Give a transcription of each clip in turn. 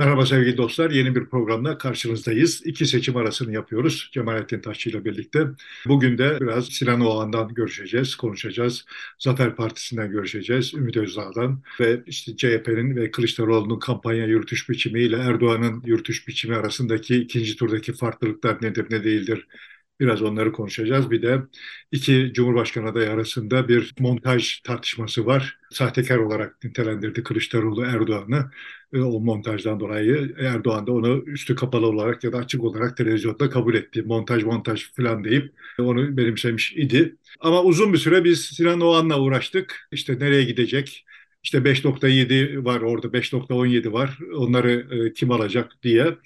Merhaba sevgili dostlar. Yeni bir programda karşınızdayız. İki seçim arasını yapıyoruz Cemalettin Taşçı ile birlikte. Bugün de biraz Sinan Oğan'dan görüşeceğiz, konuşacağız. Zafer Partisi'nden görüşeceğiz, Ümit Özdağ'dan ve işte CHP'nin ve Kılıçdaroğlu'nun kampanya yürütüş biçimi ile Erdoğan'ın yürütüş biçimi arasındaki ikinci turdaki farklılıklar nedir, ne değildir Biraz onları konuşacağız. Bir de iki Cumhurbaşkanı adayı arasında bir montaj tartışması var. Sahtekar olarak nitelendirdi Kılıçdaroğlu Erdoğan'ı. E, o montajdan dolayı Erdoğan da onu üstü kapalı olarak ya da açık olarak televizyonda kabul etti. Montaj montaj falan deyip onu benimsemiş idi. Ama uzun bir süre biz Sinan Oğan'la uğraştık. İşte nereye gidecek? İşte 5.7 var orada 5.17 var. Onları e, kim alacak diye.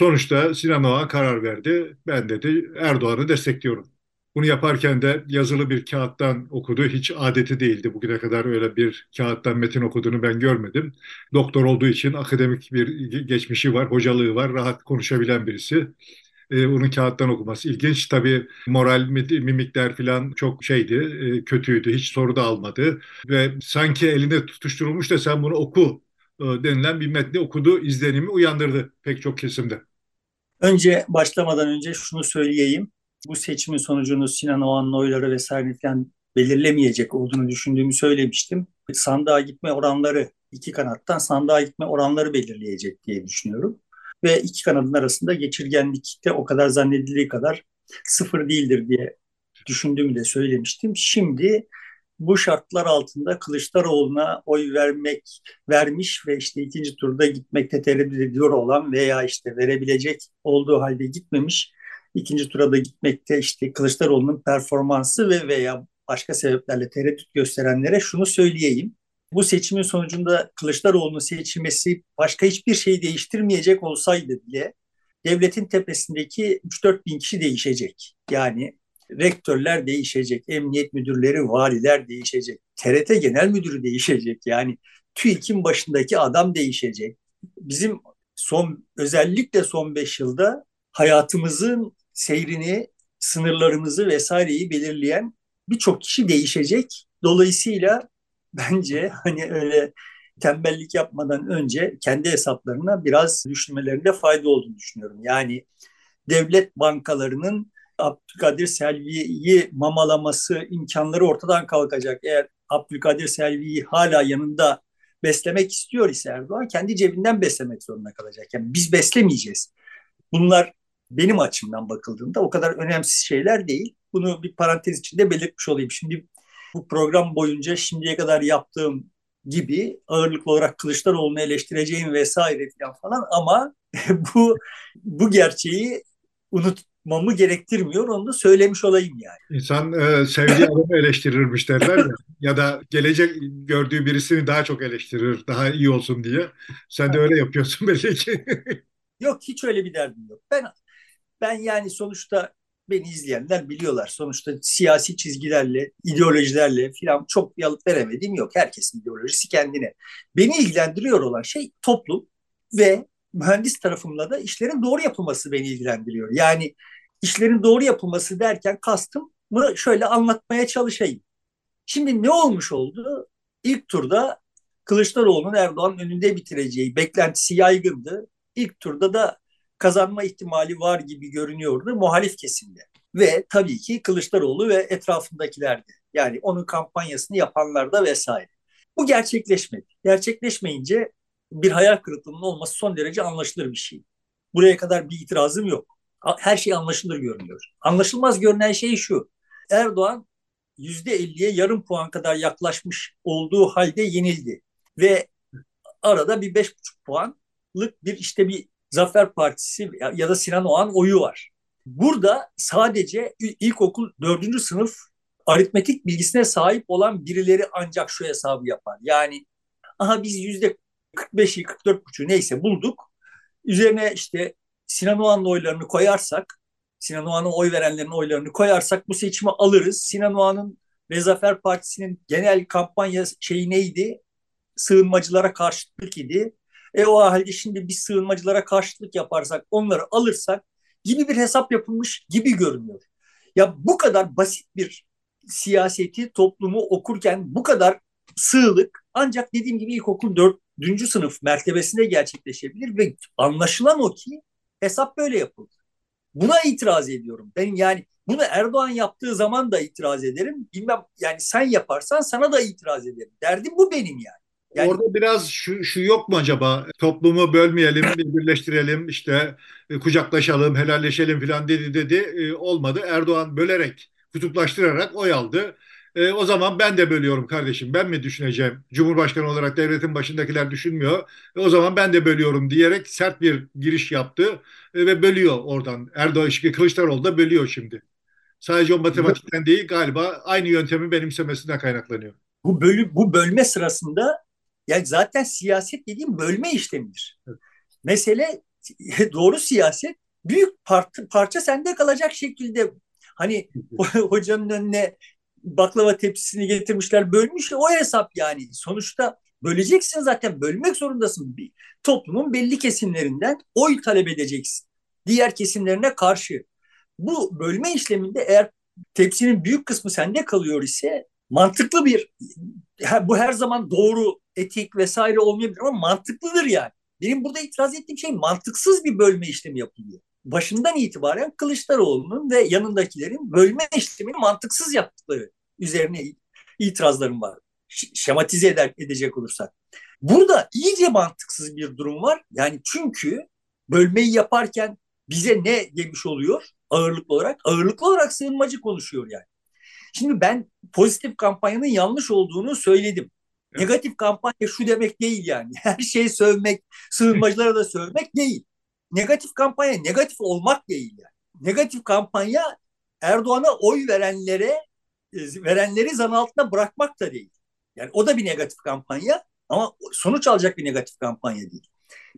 Sonuçta Sinan Oğan karar verdi. Ben dedi Erdoğan'ı destekliyorum. Bunu yaparken de yazılı bir kağıttan okudu. Hiç adeti değildi. Bugüne kadar öyle bir kağıttan metin okuduğunu ben görmedim. Doktor olduğu için akademik bir geçmişi var, hocalığı var, rahat konuşabilen birisi. Ee, onun kağıttan okuması ilginç. Tabii moral, mimikler falan çok şeydi, e, kötüydü. Hiç soru da almadı. Ve sanki eline tutuşturulmuş da sen bunu oku denilen bir metni okudu, izlenimi uyandırdı pek çok kesimde. Önce başlamadan önce şunu söyleyeyim. Bu seçimin sonucunu Sinan Oğan'ın oyları vesaire falan belirlemeyecek olduğunu düşündüğümü söylemiştim. Sandığa gitme oranları iki kanattan sandığa gitme oranları belirleyecek diye düşünüyorum. Ve iki kanadın arasında geçirgenlik de o kadar zannedildiği kadar sıfır değildir diye düşündüğümü de söylemiştim. Şimdi bu şartlar altında Kılıçdaroğlu'na oy vermek vermiş ve işte ikinci turda gitmekte tereddüt ediyor olan veya işte verebilecek olduğu halde gitmemiş ikinci tura da gitmekte işte Kılıçdaroğlu'nun performansı ve veya başka sebeplerle tereddüt gösterenlere şunu söyleyeyim. Bu seçimin sonucunda Kılıçdaroğlu'nun seçilmesi başka hiçbir şeyi değiştirmeyecek olsaydı bile devletin tepesindeki 3-4 bin kişi değişecek. Yani rektörler değişecek, emniyet müdürleri, valiler değişecek, TRT genel müdürü değişecek. Yani TÜİK'in başındaki adam değişecek. Bizim son özellikle son beş yılda hayatımızın seyrini, sınırlarımızı vesaireyi belirleyen birçok kişi değişecek. Dolayısıyla bence hani öyle tembellik yapmadan önce kendi hesaplarına biraz düşünmelerinde fayda olduğunu düşünüyorum. Yani devlet bankalarının Abdülkadir Selvi'yi mamalaması imkanları ortadan kalkacak. Eğer Abdülkadir Selvi'yi hala yanında beslemek istiyor ise Erdoğan kendi cebinden beslemek zorunda kalacak. Yani biz beslemeyeceğiz. Bunlar benim açımdan bakıldığında o kadar önemsiz şeyler değil. Bunu bir parantez içinde belirtmiş olayım. Şimdi bu program boyunca şimdiye kadar yaptığım gibi ağırlıklı olarak Kılıçdaroğlu'nu eleştireceğim vesaire falan ama bu bu gerçeği unut yapmamı gerektirmiyor. Onu da söylemiş olayım yani. İnsan e, sevdiği adamı eleştirirmiş derler ya. ya da gelecek gördüğü birisini daha çok eleştirir. Daha iyi olsun diye. Sen de öyle yapıyorsun belli ki. yok hiç öyle bir derdim yok. Ben ben yani sonuçta beni izleyenler biliyorlar. Sonuçta siyasi çizgilerle, ideolojilerle falan çok yalıp veremediğim yok. Herkesin ideolojisi kendine. Beni ilgilendiriyor olan şey toplum ve mühendis tarafımla da işlerin doğru yapılması beni ilgilendiriyor. Yani işlerin doğru yapılması derken kastım mı şöyle anlatmaya çalışayım. Şimdi ne olmuş oldu? İlk turda Kılıçdaroğlu'nun Erdoğan'ın önünde bitireceği beklentisi yaygındı. İlk turda da kazanma ihtimali var gibi görünüyordu muhalif kesimde. Ve tabii ki Kılıçdaroğlu ve etrafındakilerdi. Yani onun kampanyasını yapanlar da vesaire. Bu gerçekleşmedi. Gerçekleşmeyince bir hayal kırıklığının olması son derece anlaşılır bir şey. Buraya kadar bir itirazım yok. Her şey anlaşılır görünüyor. Anlaşılmaz görünen şey şu. Erdoğan %50'ye yarım puan kadar yaklaşmış olduğu halde yenildi. Ve arada bir 5,5 puanlık bir işte bir Zafer Partisi ya da Sinan Oğan oyu var. Burada sadece ilkokul dördüncü sınıf aritmetik bilgisine sahip olan birileri ancak şu hesabı yapar. Yani aha biz yüzde 45'i 44,5'u neyse bulduk. Üzerine işte Sinan Oğan'ın oylarını koyarsak, Sinan Oğan'a oy verenlerin oylarını koyarsak bu seçimi alırız. Sinan Oğan'ın ve Zafer Partisi'nin genel kampanya şeyi neydi? Sığınmacılara karşıtlık idi. E o halde şimdi biz sığınmacılara karşıtlık yaparsak, onları alırsak gibi bir hesap yapılmış gibi görünüyor. Ya bu kadar basit bir siyaseti, toplumu okurken bu kadar sığlık ancak dediğim gibi ilkokul 4, dördüncü sınıf mertebesinde gerçekleşebilir ve anlaşılan o ki hesap böyle yapıldı. Buna itiraz ediyorum. Ben yani bunu Erdoğan yaptığı zaman da itiraz ederim. Bilmem yani sen yaparsan sana da itiraz ederim. Derdim bu benim yani. Yani, Orada biraz şu, şu yok mu acaba? Toplumu bölmeyelim, birleştirelim, işte e, kucaklaşalım, helalleşelim falan dedi dedi. E, olmadı. Erdoğan bölerek, kutuplaştırarak oy aldı. E, o zaman ben de bölüyorum kardeşim. Ben mi düşüneceğim? Cumhurbaşkanı olarak devletin başındakiler düşünmüyor. E, o zaman ben de bölüyorum diyerek sert bir giriş yaptı e, ve bölüyor oradan. Erdoğan, Kılıçdaroğlu da bölüyor şimdi. Sadece o matematikten değil galiba aynı yöntemi benimsemesinden kaynaklanıyor. Bu bölü bu bölme sırasında yani zaten siyaset dediğim bölme işlemidir. Evet. Mesele doğru siyaset büyük part, parça sende kalacak şekilde hani hocanın önüne baklava tepsisini getirmişler bölmüş o hesap yani. Sonuçta böleceksin zaten bölmek zorundasın. Bir, toplumun belli kesimlerinden oy talep edeceksin. Diğer kesimlerine karşı. Bu bölme işleminde eğer tepsinin büyük kısmı sende kalıyor ise mantıklı bir bu her zaman doğru etik vesaire olmayabilir ama mantıklıdır yani. Benim burada itiraz ettiğim şey mantıksız bir bölme işlemi yapılıyor. Başından itibaren Kılıçdaroğlu'nun ve yanındakilerin bölme işlemini mantıksız yaptıkları üzerine itirazlarım var. Şematize eder, edecek olursak. Burada iyice mantıksız bir durum var. Yani çünkü bölmeyi yaparken bize ne demiş oluyor ağırlıklı olarak? Ağırlıklı olarak sığınmacı konuşuyor yani. Şimdi ben pozitif kampanyanın yanlış olduğunu söyledim. Negatif kampanya şu demek değil yani. Her şeyi sövmek, sığınmacılara da sövmek değil. Negatif kampanya negatif olmak değil yani. Negatif kampanya Erdoğan'a oy verenlere e, verenleri zan altına bırakmak da değil. Yani o da bir negatif kampanya ama sonuç alacak bir negatif kampanya değil.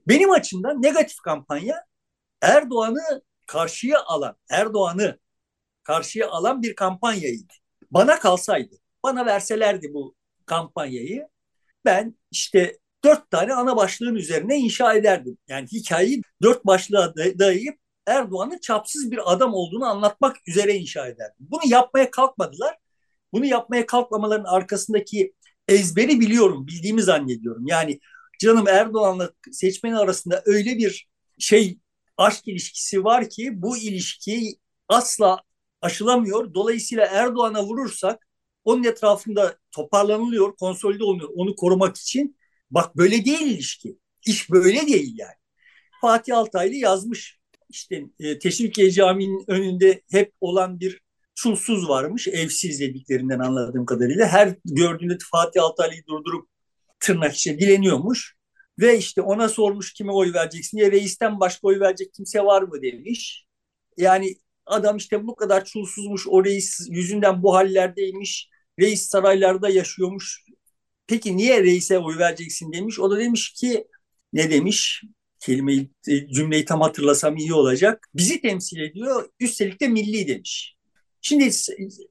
Benim açımdan negatif kampanya Erdoğan'ı karşıya alan, Erdoğan'ı karşıya alan bir kampanyaydı. Bana kalsaydı, bana verselerdi bu kampanyayı ben işte dört tane ana başlığın üzerine inşa ederdim. Yani hikayeyi dört başlığa dayayıp Erdoğan'ın çapsız bir adam olduğunu anlatmak üzere inşa ederdim. Bunu yapmaya kalkmadılar. Bunu yapmaya kalkmamaların arkasındaki ezberi biliyorum, bildiğimi zannediyorum. Yani canım Erdoğan'la seçmeni arasında öyle bir şey aşk ilişkisi var ki bu ilişki asla aşılamıyor. Dolayısıyla Erdoğan'a vurursak onun etrafında toparlanılıyor, konsolide oluyor onu korumak için. Bak böyle değil ilişki. İş böyle değil yani. Fatih Altaylı yazmış. İşte e, Teşvikiye Camii'nin önünde hep olan bir çulsuz varmış. Evsiz dediklerinden anladığım kadarıyla. Her gördüğünde Fatih Altaylı'yı durdurup tırnak içe dileniyormuş. Ve işte ona sormuş kime oy vereceksin diye reisten başka oy verecek kimse var mı demiş. Yani adam işte bu kadar çulsuzmuş o reis yüzünden bu hallerdeymiş. Reis saraylarda yaşıyormuş. Peki niye reise oy vereceksin demiş. O da demiş ki ne demiş? Kelimeyi, cümleyi tam hatırlasam iyi olacak. Bizi temsil ediyor. Üstelik de milli demiş. Şimdi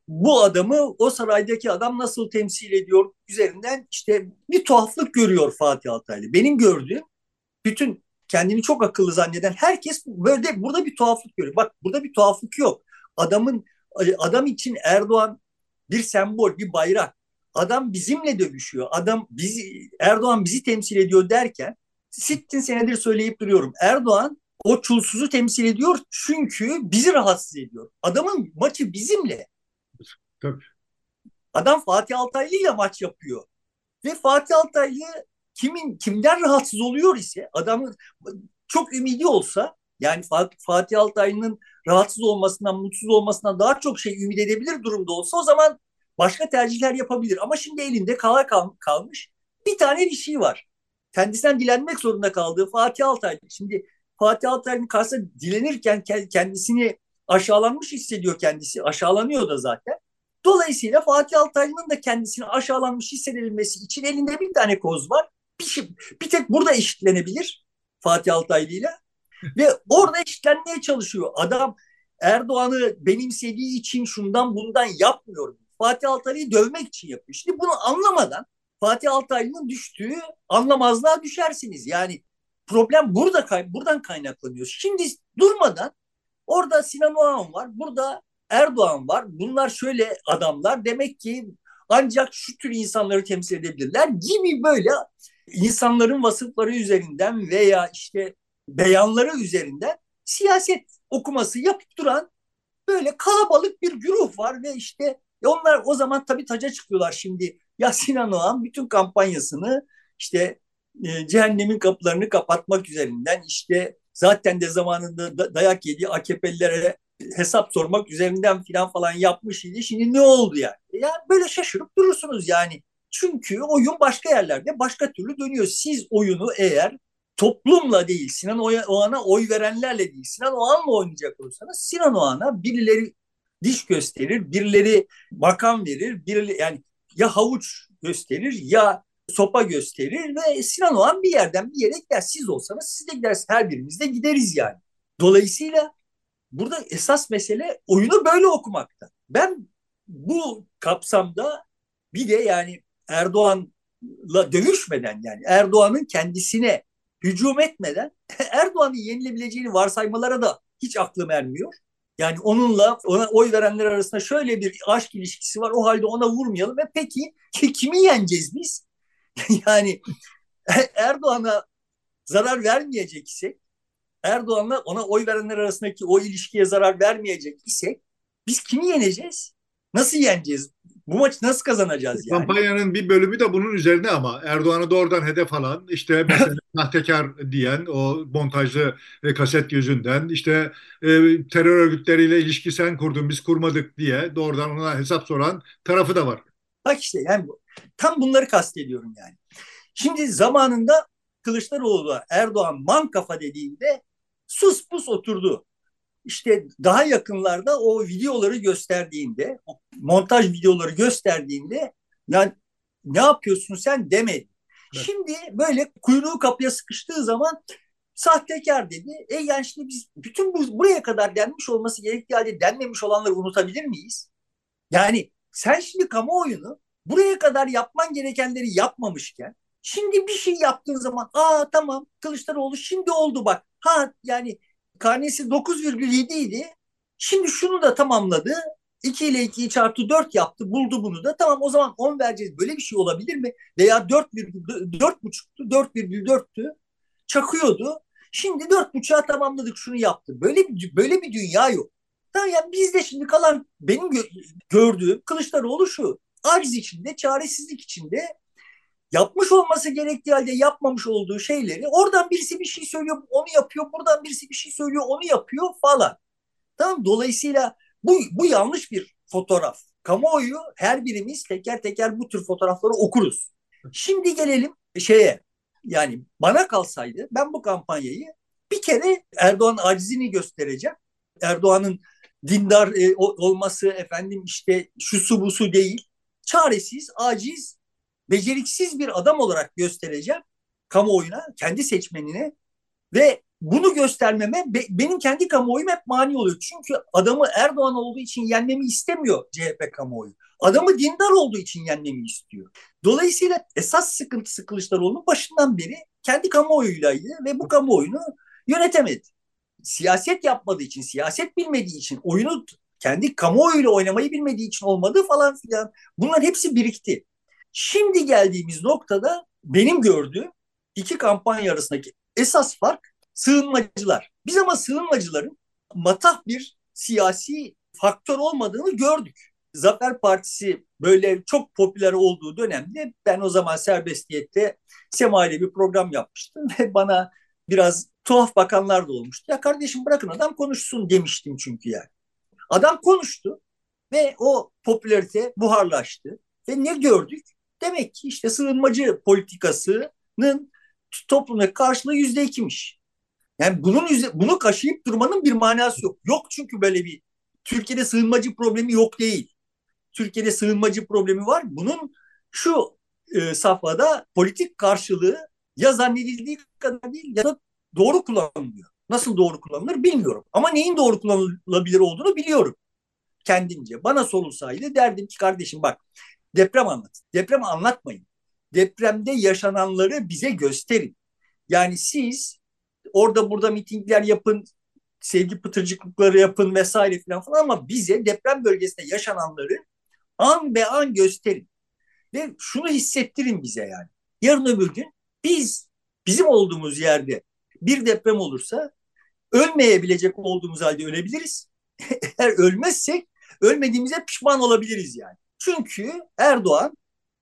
bu adamı o saraydaki adam nasıl temsil ediyor üzerinden işte bir tuhaflık görüyor Fatih Altaylı. Benim gördüğüm bütün kendini çok akıllı zanneden herkes böyle burada bir tuhaflık görüyor. Bak burada bir tuhaflık yok. Adamın adam için Erdoğan bir sembol, bir bayrak. Adam bizimle dövüşüyor. Adam bizi Erdoğan bizi temsil ediyor derken sittin senedir söyleyip duruyorum. Erdoğan o çulsuzu temsil ediyor çünkü bizi rahatsız ediyor. Adamın maçı bizimle. Tabii. Adam Fatih Altaylı ile maç yapıyor. Ve Fatih Altaylı kimin kimden rahatsız oluyor ise adamın çok ümidi olsa yani Fatih Altaylı'nın rahatsız olmasından, mutsuz olmasından daha çok şey ümit edebilir durumda olsa o zaman başka tercihler yapabilir. Ama şimdi elinde kala kal kalmış bir tane bir şey var. Kendisinden dilenmek zorunda kaldığı Fatih Altaylı. Şimdi Fatih Altaylı'nın karşısında dilenirken kendisini aşağılanmış hissediyor kendisi. Aşağılanıyor da zaten. Dolayısıyla Fatih Altaylı'nın da kendisini aşağılanmış hissedilmesi için elinde bir tane koz var. Bir, şey, bir tek burada eşitlenebilir Fatih Altaylı ile. Ve orada eşitlenmeye çalışıyor. Adam Erdoğan'ı benimsediği için şundan bundan yapmıyor. Fatih Altaylı'yı dövmek için yapıyor. Şimdi bunu anlamadan Fatih Altaylı'nın düştüğü anlamazlığa düşersiniz. Yani problem burada kay buradan kaynaklanıyor. Şimdi durmadan orada Sinan Oğan var, burada Erdoğan var. Bunlar şöyle adamlar demek ki ancak şu tür insanları temsil edebilirler gibi böyle insanların vasıfları üzerinden veya işte beyanları üzerinden siyaset okuması yapıp duran böyle kalabalık bir güruh var ve işte onlar o zaman tabii taca çıkıyorlar şimdi. Ya Sinan Oğan bütün kampanyasını işte e, cehennemin kapılarını kapatmak üzerinden işte zaten de zamanında da, dayak yediği AKP'lilere hesap sormak üzerinden filan falan yapmış idi. Şimdi ne oldu yani? Yani böyle şaşırıp durursunuz yani. Çünkü oyun başka yerlerde başka türlü dönüyor. Siz oyunu eğer toplumla değil, Sinan Oğan'a oy verenlerle değil, Sinan Oğan'la oynayacak olursanız Sinan Oğan'a birileri diş gösterir, birileri bakan verir, birileri yani ya havuç gösterir ya sopa gösterir ve Sinan Oğan bir yerden bir yere gider. Siz olsanız siz de gidersiniz. Her birimiz de gideriz yani. Dolayısıyla burada esas mesele oyunu böyle okumakta. Ben bu kapsamda bir de yani Erdoğan'la dövüşmeden yani Erdoğan'ın kendisine hücum etmeden Erdoğan'ın yenilebileceğini varsaymalara da hiç aklım ermiyor. Yani onunla ona oy verenler arasında şöyle bir aşk ilişkisi var. O halde ona vurmayalım. Ve peki kimi yeneceğiz biz? yani Erdoğan'a zarar vermeyecek isek, Erdoğan'la ona oy verenler arasındaki o ilişkiye zarar vermeyecek isek biz kimi yeneceğiz? Nasıl yeneceğiz? Bu maçı nasıl kazanacağız yani? Kampanyanın bir bölümü de bunun üzerine ama Erdoğan'ı doğrudan hedef alan işte mesela sahtekar diyen o montajlı e, kaset yüzünden işte e, terör örgütleriyle ilişki sen kurdun biz kurmadık diye doğrudan ona hesap soran tarafı da var. Bak işte yani tam bunları kastediyorum yani. Şimdi zamanında Kılıçdaroğlu Erdoğan man kafa dediğinde sus pus oturdu işte daha yakınlarda o videoları gösterdiğinde, o montaj videoları gösterdiğinde yani ne yapıyorsun sen demedi. Evet. Şimdi böyle kuyruğu kapıya sıkıştığı zaman sahtekar dedi. E yani şimdi biz bütün bu buraya kadar denmiş olması gerektiği halde denmemiş olanları unutabilir miyiz? Yani sen şimdi kamuoyunu buraya kadar yapman gerekenleri yapmamışken şimdi bir şey yaptığın zaman aa tamam Kılıçdaroğlu şimdi oldu bak. Ha yani karnesi 9,7 idi. Şimdi şunu da tamamladı. 2 ile 2'yi çarptı 4 yaptı. Buldu bunu da. Tamam o zaman 10 vereceğiz. Böyle bir şey olabilir mi? Veya 4,5'tu 4,4'tü. Çakıyordu. Şimdi 4,5'a tamamladık şunu yaptı. Böyle bir, böyle bir dünya yok. Tamam yani bizde şimdi kalan benim gö gördüğüm Kılıçdaroğlu şu. Aciz içinde, çaresizlik içinde yapmış olması gerektiği halde yapmamış olduğu şeyleri oradan birisi bir şey söylüyor onu yapıyor buradan birisi bir şey söylüyor onu yapıyor falan. Tamam dolayısıyla bu, bu yanlış bir fotoğraf. Kamuoyu her birimiz teker teker bu tür fotoğrafları okuruz. Şimdi gelelim şeye yani bana kalsaydı ben bu kampanyayı bir kere Erdoğan acizini göstereceğim. Erdoğan'ın dindar e, olması efendim işte şu su bu su değil. Çaresiz, aciz beceriksiz bir adam olarak göstereceğim kamuoyuna, kendi seçmenine ve bunu göstermeme be, benim kendi kamuoyum hep mani oluyor. Çünkü adamı Erdoğan olduğu için yenmemi istemiyor CHP kamuoyu. Adamı dindar olduğu için yenmemi istiyor. Dolayısıyla esas sıkıntısı Kılıçdaroğlu'nun başından beri kendi kamuoyuylaydı ve bu kamuoyunu yönetemedi. Siyaset yapmadığı için, siyaset bilmediği için, oyunu kendi kamuoyuyla oynamayı bilmediği için olmadı falan filan. Bunların hepsi birikti. Şimdi geldiğimiz noktada benim gördüğüm iki kampanya arasındaki esas fark sığınmacılar. Biz ama sığınmacıların matah bir siyasi faktör olmadığını gördük. Zafer Partisi böyle çok popüler olduğu dönemde ben o zaman serbestiyette Sema bir program yapmıştım ve bana biraz tuhaf bakanlar da olmuştu. Ya kardeşim bırakın adam konuşsun demiştim çünkü yani. Adam konuştu ve o popülarite buharlaştı. Ve ne gördük? Demek ki işte sığınmacı politikasının toplumdaki karşılığı yüzde ikiymiş. Yani bunun yüzde, bunu kaşıyıp durmanın bir manası yok. Yok çünkü böyle bir Türkiye'de sığınmacı problemi yok değil. Türkiye'de sığınmacı problemi var. Bunun şu e, safhada politik karşılığı ya zannedildiği kadar değil ya da doğru kullanılmıyor. Nasıl doğru kullanılır bilmiyorum. Ama neyin doğru kullanılabilir olduğunu biliyorum kendimce. Bana sorulsaydı derdim ki kardeşim bak Deprem anlat. Deprem anlatmayın. Depremde yaşananları bize gösterin. Yani siz orada burada mitingler yapın, sevgi pıtırcıklıkları yapın vesaire falan falan ama bize deprem bölgesinde yaşananları an be an gösterin. Ve şunu hissettirin bize yani. Yarın öbür gün Biz bizim olduğumuz yerde bir deprem olursa ölmeyebilecek olduğumuz halde ölebiliriz. Eğer ölmezsek ölmediğimize pişman olabiliriz yani. Çünkü Erdoğan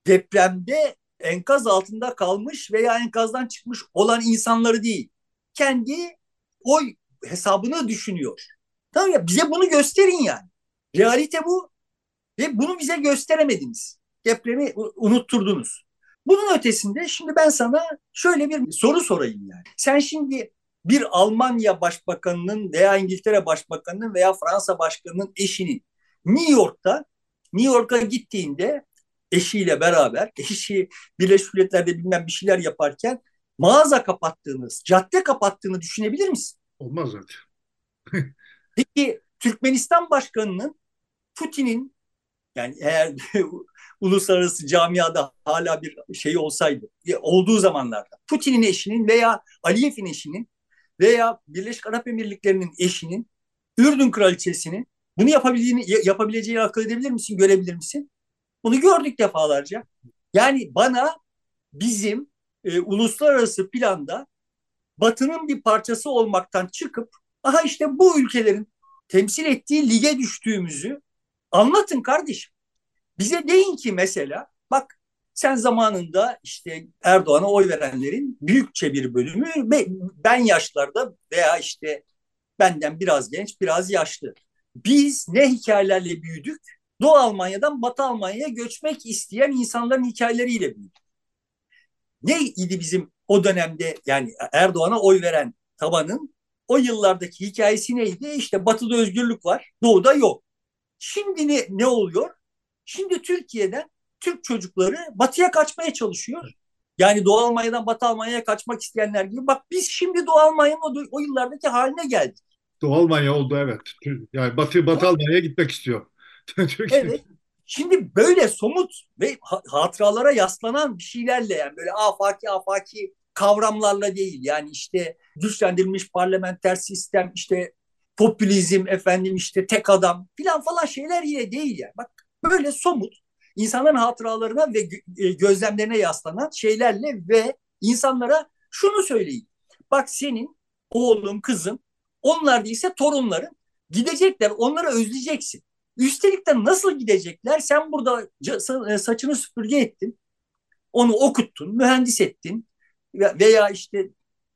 depremde enkaz altında kalmış veya enkazdan çıkmış olan insanları değil. Kendi oy hesabını düşünüyor. Tamam ya bize bunu gösterin yani. Realite bu ve bunu bize gösteremediniz. Depremi unutturdunuz. Bunun ötesinde şimdi ben sana şöyle bir soru sorayım yani. Sen şimdi bir Almanya başbakanının veya İngiltere başbakanının veya Fransa başkanının eşinin New York'ta New York'a gittiğinde eşiyle beraber eşi Birleşmiş Milletler'de bilmem bir şeyler yaparken mağaza kapattığınız, cadde kapattığını düşünebilir misin? Olmaz zaten. Peki Türkmenistan Başkanı'nın Putin'in yani eğer uluslararası camiada hala bir şey olsaydı, olduğu zamanlarda Putin'in eşinin veya Aliyev'in eşinin veya Birleşik Arap Emirlikleri'nin eşinin Ürdün kraliçesinin bunu yapabildiğini yapabileceğini akıl edebilir misin, görebilir misin? Bunu gördük defalarca. Yani bana bizim e, uluslararası planda Batı'nın bir parçası olmaktan çıkıp aha işte bu ülkelerin temsil ettiği lige düştüğümüzü anlatın kardeşim. Bize deyin ki mesela bak sen zamanında işte Erdoğan'a oy verenlerin büyükçe bir bölümü ben yaşlarda veya işte benden biraz genç, biraz yaşlı. Biz ne hikayelerle büyüdük? Doğu Almanya'dan Batı Almanya'ya göçmek isteyen insanların hikayeleriyle büyüdük. Neydi bizim o dönemde yani Erdoğan'a oy veren tabanın o yıllardaki hikayesi neydi? İşte Batı'da özgürlük var, Doğu'da yok. Şimdi ne, ne oluyor? Şimdi Türkiye'den Türk çocukları batıya kaçmaya çalışıyor. Yani Doğu Almanya'dan Batı Almanya'ya kaçmak isteyenler gibi. Bak biz şimdi Doğu Almanya'nın o, o yıllardaki haline geldik. Doğu Almanya oldu evet. Yani Batı, Batı Almanya'ya gitmek istiyor. evet. Şimdi böyle somut ve hatıralara yaslanan bir şeylerle yani böyle afaki afaki kavramlarla değil. Yani işte güçlendirilmiş parlamenter sistem, işte popülizm, efendim işte tek adam filan falan şeyler yine değil yani. Bak böyle somut insanların hatıralarına ve e, gözlemlerine yaslanan şeylerle ve insanlara şunu söyleyin. Bak senin oğlun, kızın, onlar değilse torunların gidecekler, onları özleyeceksin. Üstelik de nasıl gidecekler? Sen burada e, saçını süpürge ettin, onu okuttun, mühendis ettin veya işte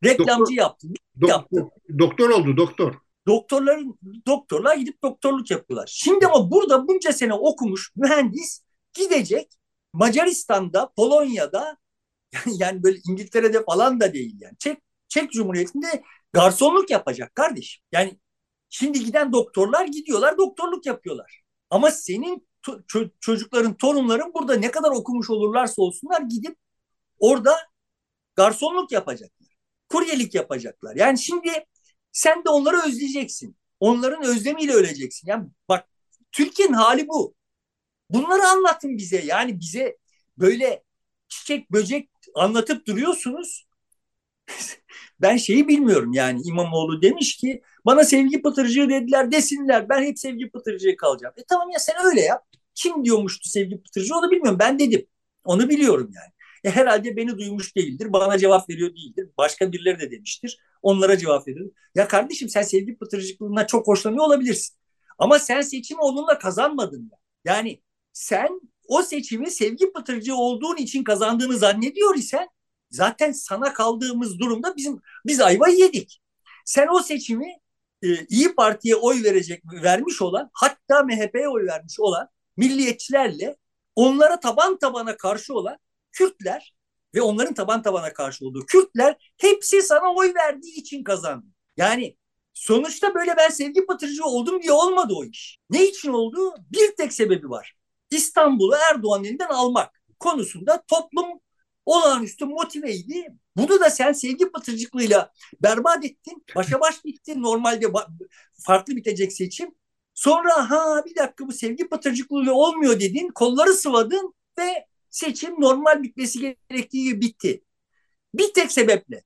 reklamcı doktor, yaptın. Doktor, yaptın. doktor oldu, doktor. Doktorların doktorlar gidip doktorluk yapıyorlar. Şimdi ama burada bunca sene okumuş mühendis gidecek Macaristan'da, Polonya'da yani böyle İngiltere'de falan da değil yani. Çek, Çek Cumhuriyeti'nde garsonluk yapacak kardeş. Yani şimdi giden doktorlar gidiyorlar doktorluk yapıyorlar. Ama senin to- çocukların, torunların burada ne kadar okumuş olurlarsa olsunlar gidip orada garsonluk yapacaklar. Kuryelik yapacaklar. Yani şimdi sen de onları özleyeceksin. Onların özlemiyle öleceksin. Yani bak Türkiye'nin hali bu. Bunları anlatın bize. Yani bize böyle çiçek böcek anlatıp duruyorsunuz. ben şeyi bilmiyorum yani İmamoğlu demiş ki bana sevgi pıtırcığı dediler desinler ben hep sevgi pıtırcığı kalacağım. E tamam ya sen öyle yap. Kim diyormuştu sevgi pıtırcığı onu bilmiyorum ben dedim. Onu biliyorum yani. E, herhalde beni duymuş değildir. Bana cevap veriyor değildir. Başka birileri de demiştir. Onlara cevap veriyor. Ya kardeşim sen sevgi pıtırcıklığından çok hoşlanıyor olabilirsin. Ama sen seçimi onunla kazanmadın ya. Yani sen o seçimi sevgi pıtırcı olduğun için kazandığını zannediyor isen zaten sana kaldığımız durumda bizim biz ayva yedik. Sen o seçimi e, İyi Parti'ye oy verecek vermiş olan hatta MHP'ye oy vermiş olan milliyetçilerle onlara taban tabana karşı olan Kürtler ve onların taban tabana karşı olduğu Kürtler hepsi sana oy verdiği için kazandı. Yani sonuçta böyle ben sevgi pıtırcı oldum diye olmadı o iş. Ne için oldu? Bir tek sebebi var. İstanbul'u Erdoğan elinden almak konusunda toplum olağanüstü motiveydi. Bunu da sen sevgi pıtırcıklığıyla berbat ettin. Başa baş bitti. Normalde farklı bitecek seçim. Sonra ha bir dakika bu sevgi pıtırcıklığıyla olmuyor dedin. Kolları sıvadın ve seçim normal bitmesi gerektiği gibi bitti. Bir tek sebeple.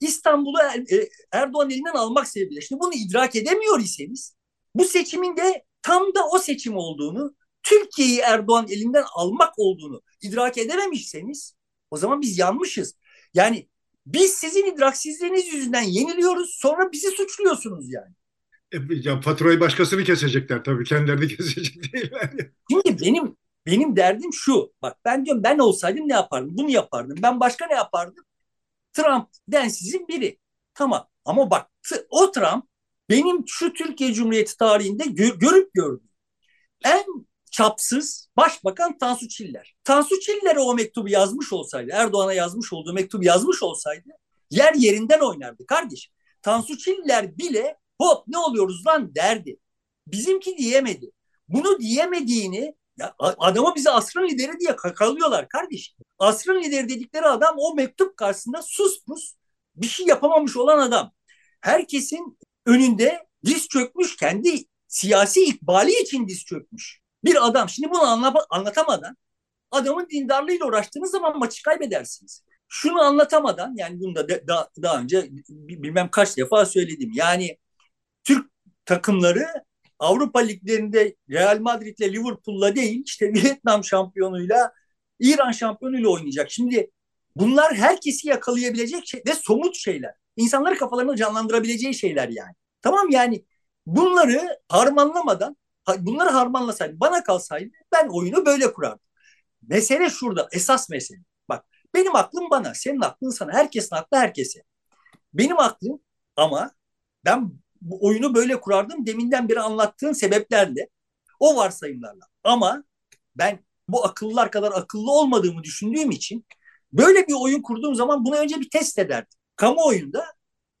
İstanbul'u er, e, Erdoğan elinden almak sebebiyle. Şimdi bunu idrak edemiyor iseniz bu seçimin de tam da o seçim olduğunu Türkiye'yi Erdoğan elinden almak olduğunu idrak edememişseniz o zaman biz yanmışız. Yani biz sizin idraksizliğiniz yüzünden yeniliyoruz sonra bizi suçluyorsunuz yani. E, ya faturayı başkasını kesecekler tabii. Kendilerini kesecek değiller. Şimdi benim benim derdim şu. Bak ben diyorum ben olsaydım ne yapardım? Bunu yapardım. Ben başka ne yapardım? Trump densizin biri. Tamam. Ama bak o Trump benim şu Türkiye Cumhuriyeti tarihinde gör, görüp gördüğüm en çapsız başbakan Tansu Çiller. Tansu Çiller'e o mektubu yazmış olsaydı, Erdoğan'a yazmış olduğu mektubu yazmış olsaydı yer yerinden oynardı kardeş. Tansu Çiller bile hop ne oluyoruz lan derdi. Bizimki diyemedi. Bunu diyemediğini ya adamı bize asrın lideri diye kakalıyorlar kardeş. Asrın lideri dedikleri adam o mektup karşısında sus pus bir şey yapamamış olan adam. Herkesin önünde diz çökmüş kendi siyasi ikbali için diz çökmüş. Bir adam şimdi bunu anla, anlatamadan adamın dindarlığıyla uğraştığınız zaman maçı kaybedersiniz. Şunu anlatamadan yani bunu da, da daha önce bilmem kaç defa söyledim. Yani Türk takımları Avrupa liglerinde Real Madrid'le Liverpool'la değil işte Vietnam şampiyonuyla İran şampiyonuyla oynayacak. Şimdi bunlar herkesi yakalayabilecek şey ve somut şeyler. İnsanları kafalarını canlandırabileceği şeyler yani. Tamam yani bunları harmanlamadan bunları harmanlasaydı bana kalsaydı ben oyunu böyle kurardım. Mesele şurada esas mesele. Bak benim aklım bana senin aklın sana herkesin aklı herkese. Benim aklım ama ben bu oyunu böyle kurardım deminden beri anlattığın sebeplerle o varsayımlarla. Ama ben bu akıllılar kadar akıllı olmadığımı düşündüğüm için böyle bir oyun kurduğum zaman bunu önce bir test ederdim. Kamuoyunda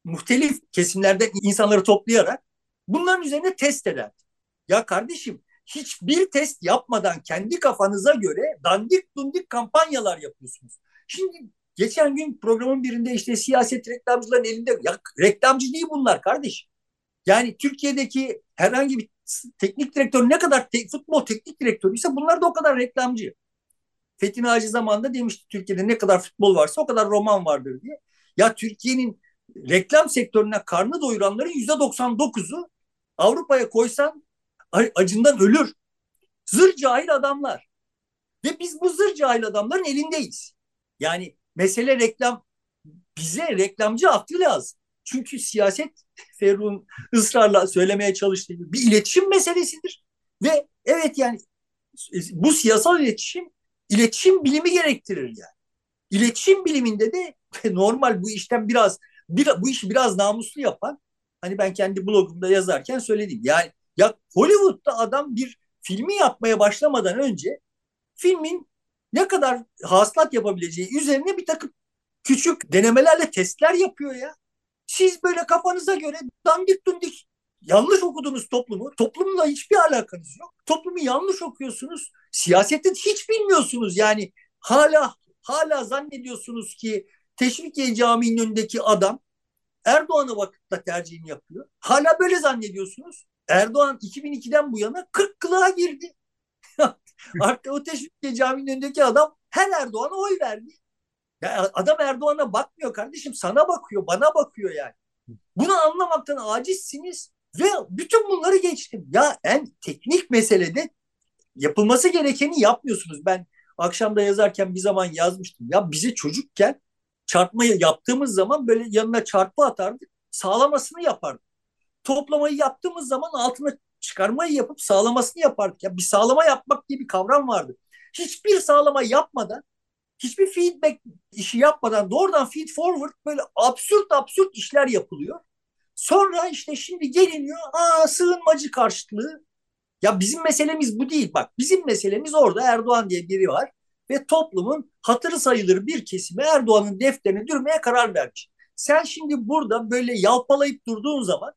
muhtelif kesimlerden insanları toplayarak bunların üzerine test ederdim. Ya kardeşim hiçbir test yapmadan kendi kafanıza göre dandik dundik kampanyalar yapıyorsunuz. Şimdi geçen gün programın birinde işte siyaset reklamcıların elinde ya reklamcı değil bunlar kardeş. Yani Türkiye'deki herhangi bir teknik direktör ne kadar te, futbol teknik direktörüyse bunlar da o kadar reklamcı. Fethi Naci zamanında demişti Türkiye'de ne kadar futbol varsa o kadar roman vardır diye. Ya Türkiye'nin reklam sektörüne karnı doyuranların yüzde 99'u Avrupa'ya koysan acından ölür. Zır cahil adamlar. Ve biz bu zır cahil adamların elindeyiz. Yani mesele reklam bize reklamcı aklı lazım. Çünkü siyaset Ferruh'un ısrarla söylemeye çalıştığı bir iletişim meselesidir. Ve evet yani bu siyasal iletişim iletişim bilimi gerektirir yani. İletişim biliminde de normal bu işten biraz bir, bu işi biraz namuslu yapan hani ben kendi blogumda yazarken söyledim. Yani ya Hollywood'da adam bir filmi yapmaya başlamadan önce filmin ne kadar hasılat yapabileceği üzerine bir takım küçük denemelerle testler yapıyor ya. Siz böyle kafanıza göre dandik dundik yanlış okudunuz toplumu. Toplumla hiçbir alakanız yok. Toplumu yanlış okuyorsunuz. Siyaseti hiç bilmiyorsunuz. Yani hala hala zannediyorsunuz ki Teşvikiye Camii'nin önündeki adam Erdoğan'a vakıfta tercihini yapıyor. Hala böyle zannediyorsunuz. Erdoğan 2002'den bu yana 40 kılığa girdi. Artık o Teşvikiye Camii'nin önündeki adam her Erdoğan'a oy verdi. Ya adam Erdoğan'a bakmıyor kardeşim sana bakıyor bana bakıyor yani. Bunu anlamaktan acizsiniz ve bütün bunları geçtim. Ya en teknik meselede yapılması gerekeni yapmıyorsunuz. Ben akşamda yazarken bir zaman yazmıştım. Ya bize çocukken çarpmayı yaptığımız zaman böyle yanına çarpı atardık. Sağlamasını yapardık. Toplamayı yaptığımız zaman altına çıkarmayı yapıp sağlamasını yapardık. Ya bir sağlama yapmak diye bir kavram vardı. Hiçbir sağlama yapmadan hiçbir feedback işi yapmadan doğrudan feed forward böyle absürt absürt işler yapılıyor. Sonra işte şimdi geliniyor aa sığınmacı karşıtlığı. Ya bizim meselemiz bu değil bak bizim meselemiz orada Erdoğan diye biri var ve toplumun hatırı sayılır bir kesimi Erdoğan'ın defterini dürmeye karar vermiş. Sen şimdi burada böyle yalpalayıp durduğun zaman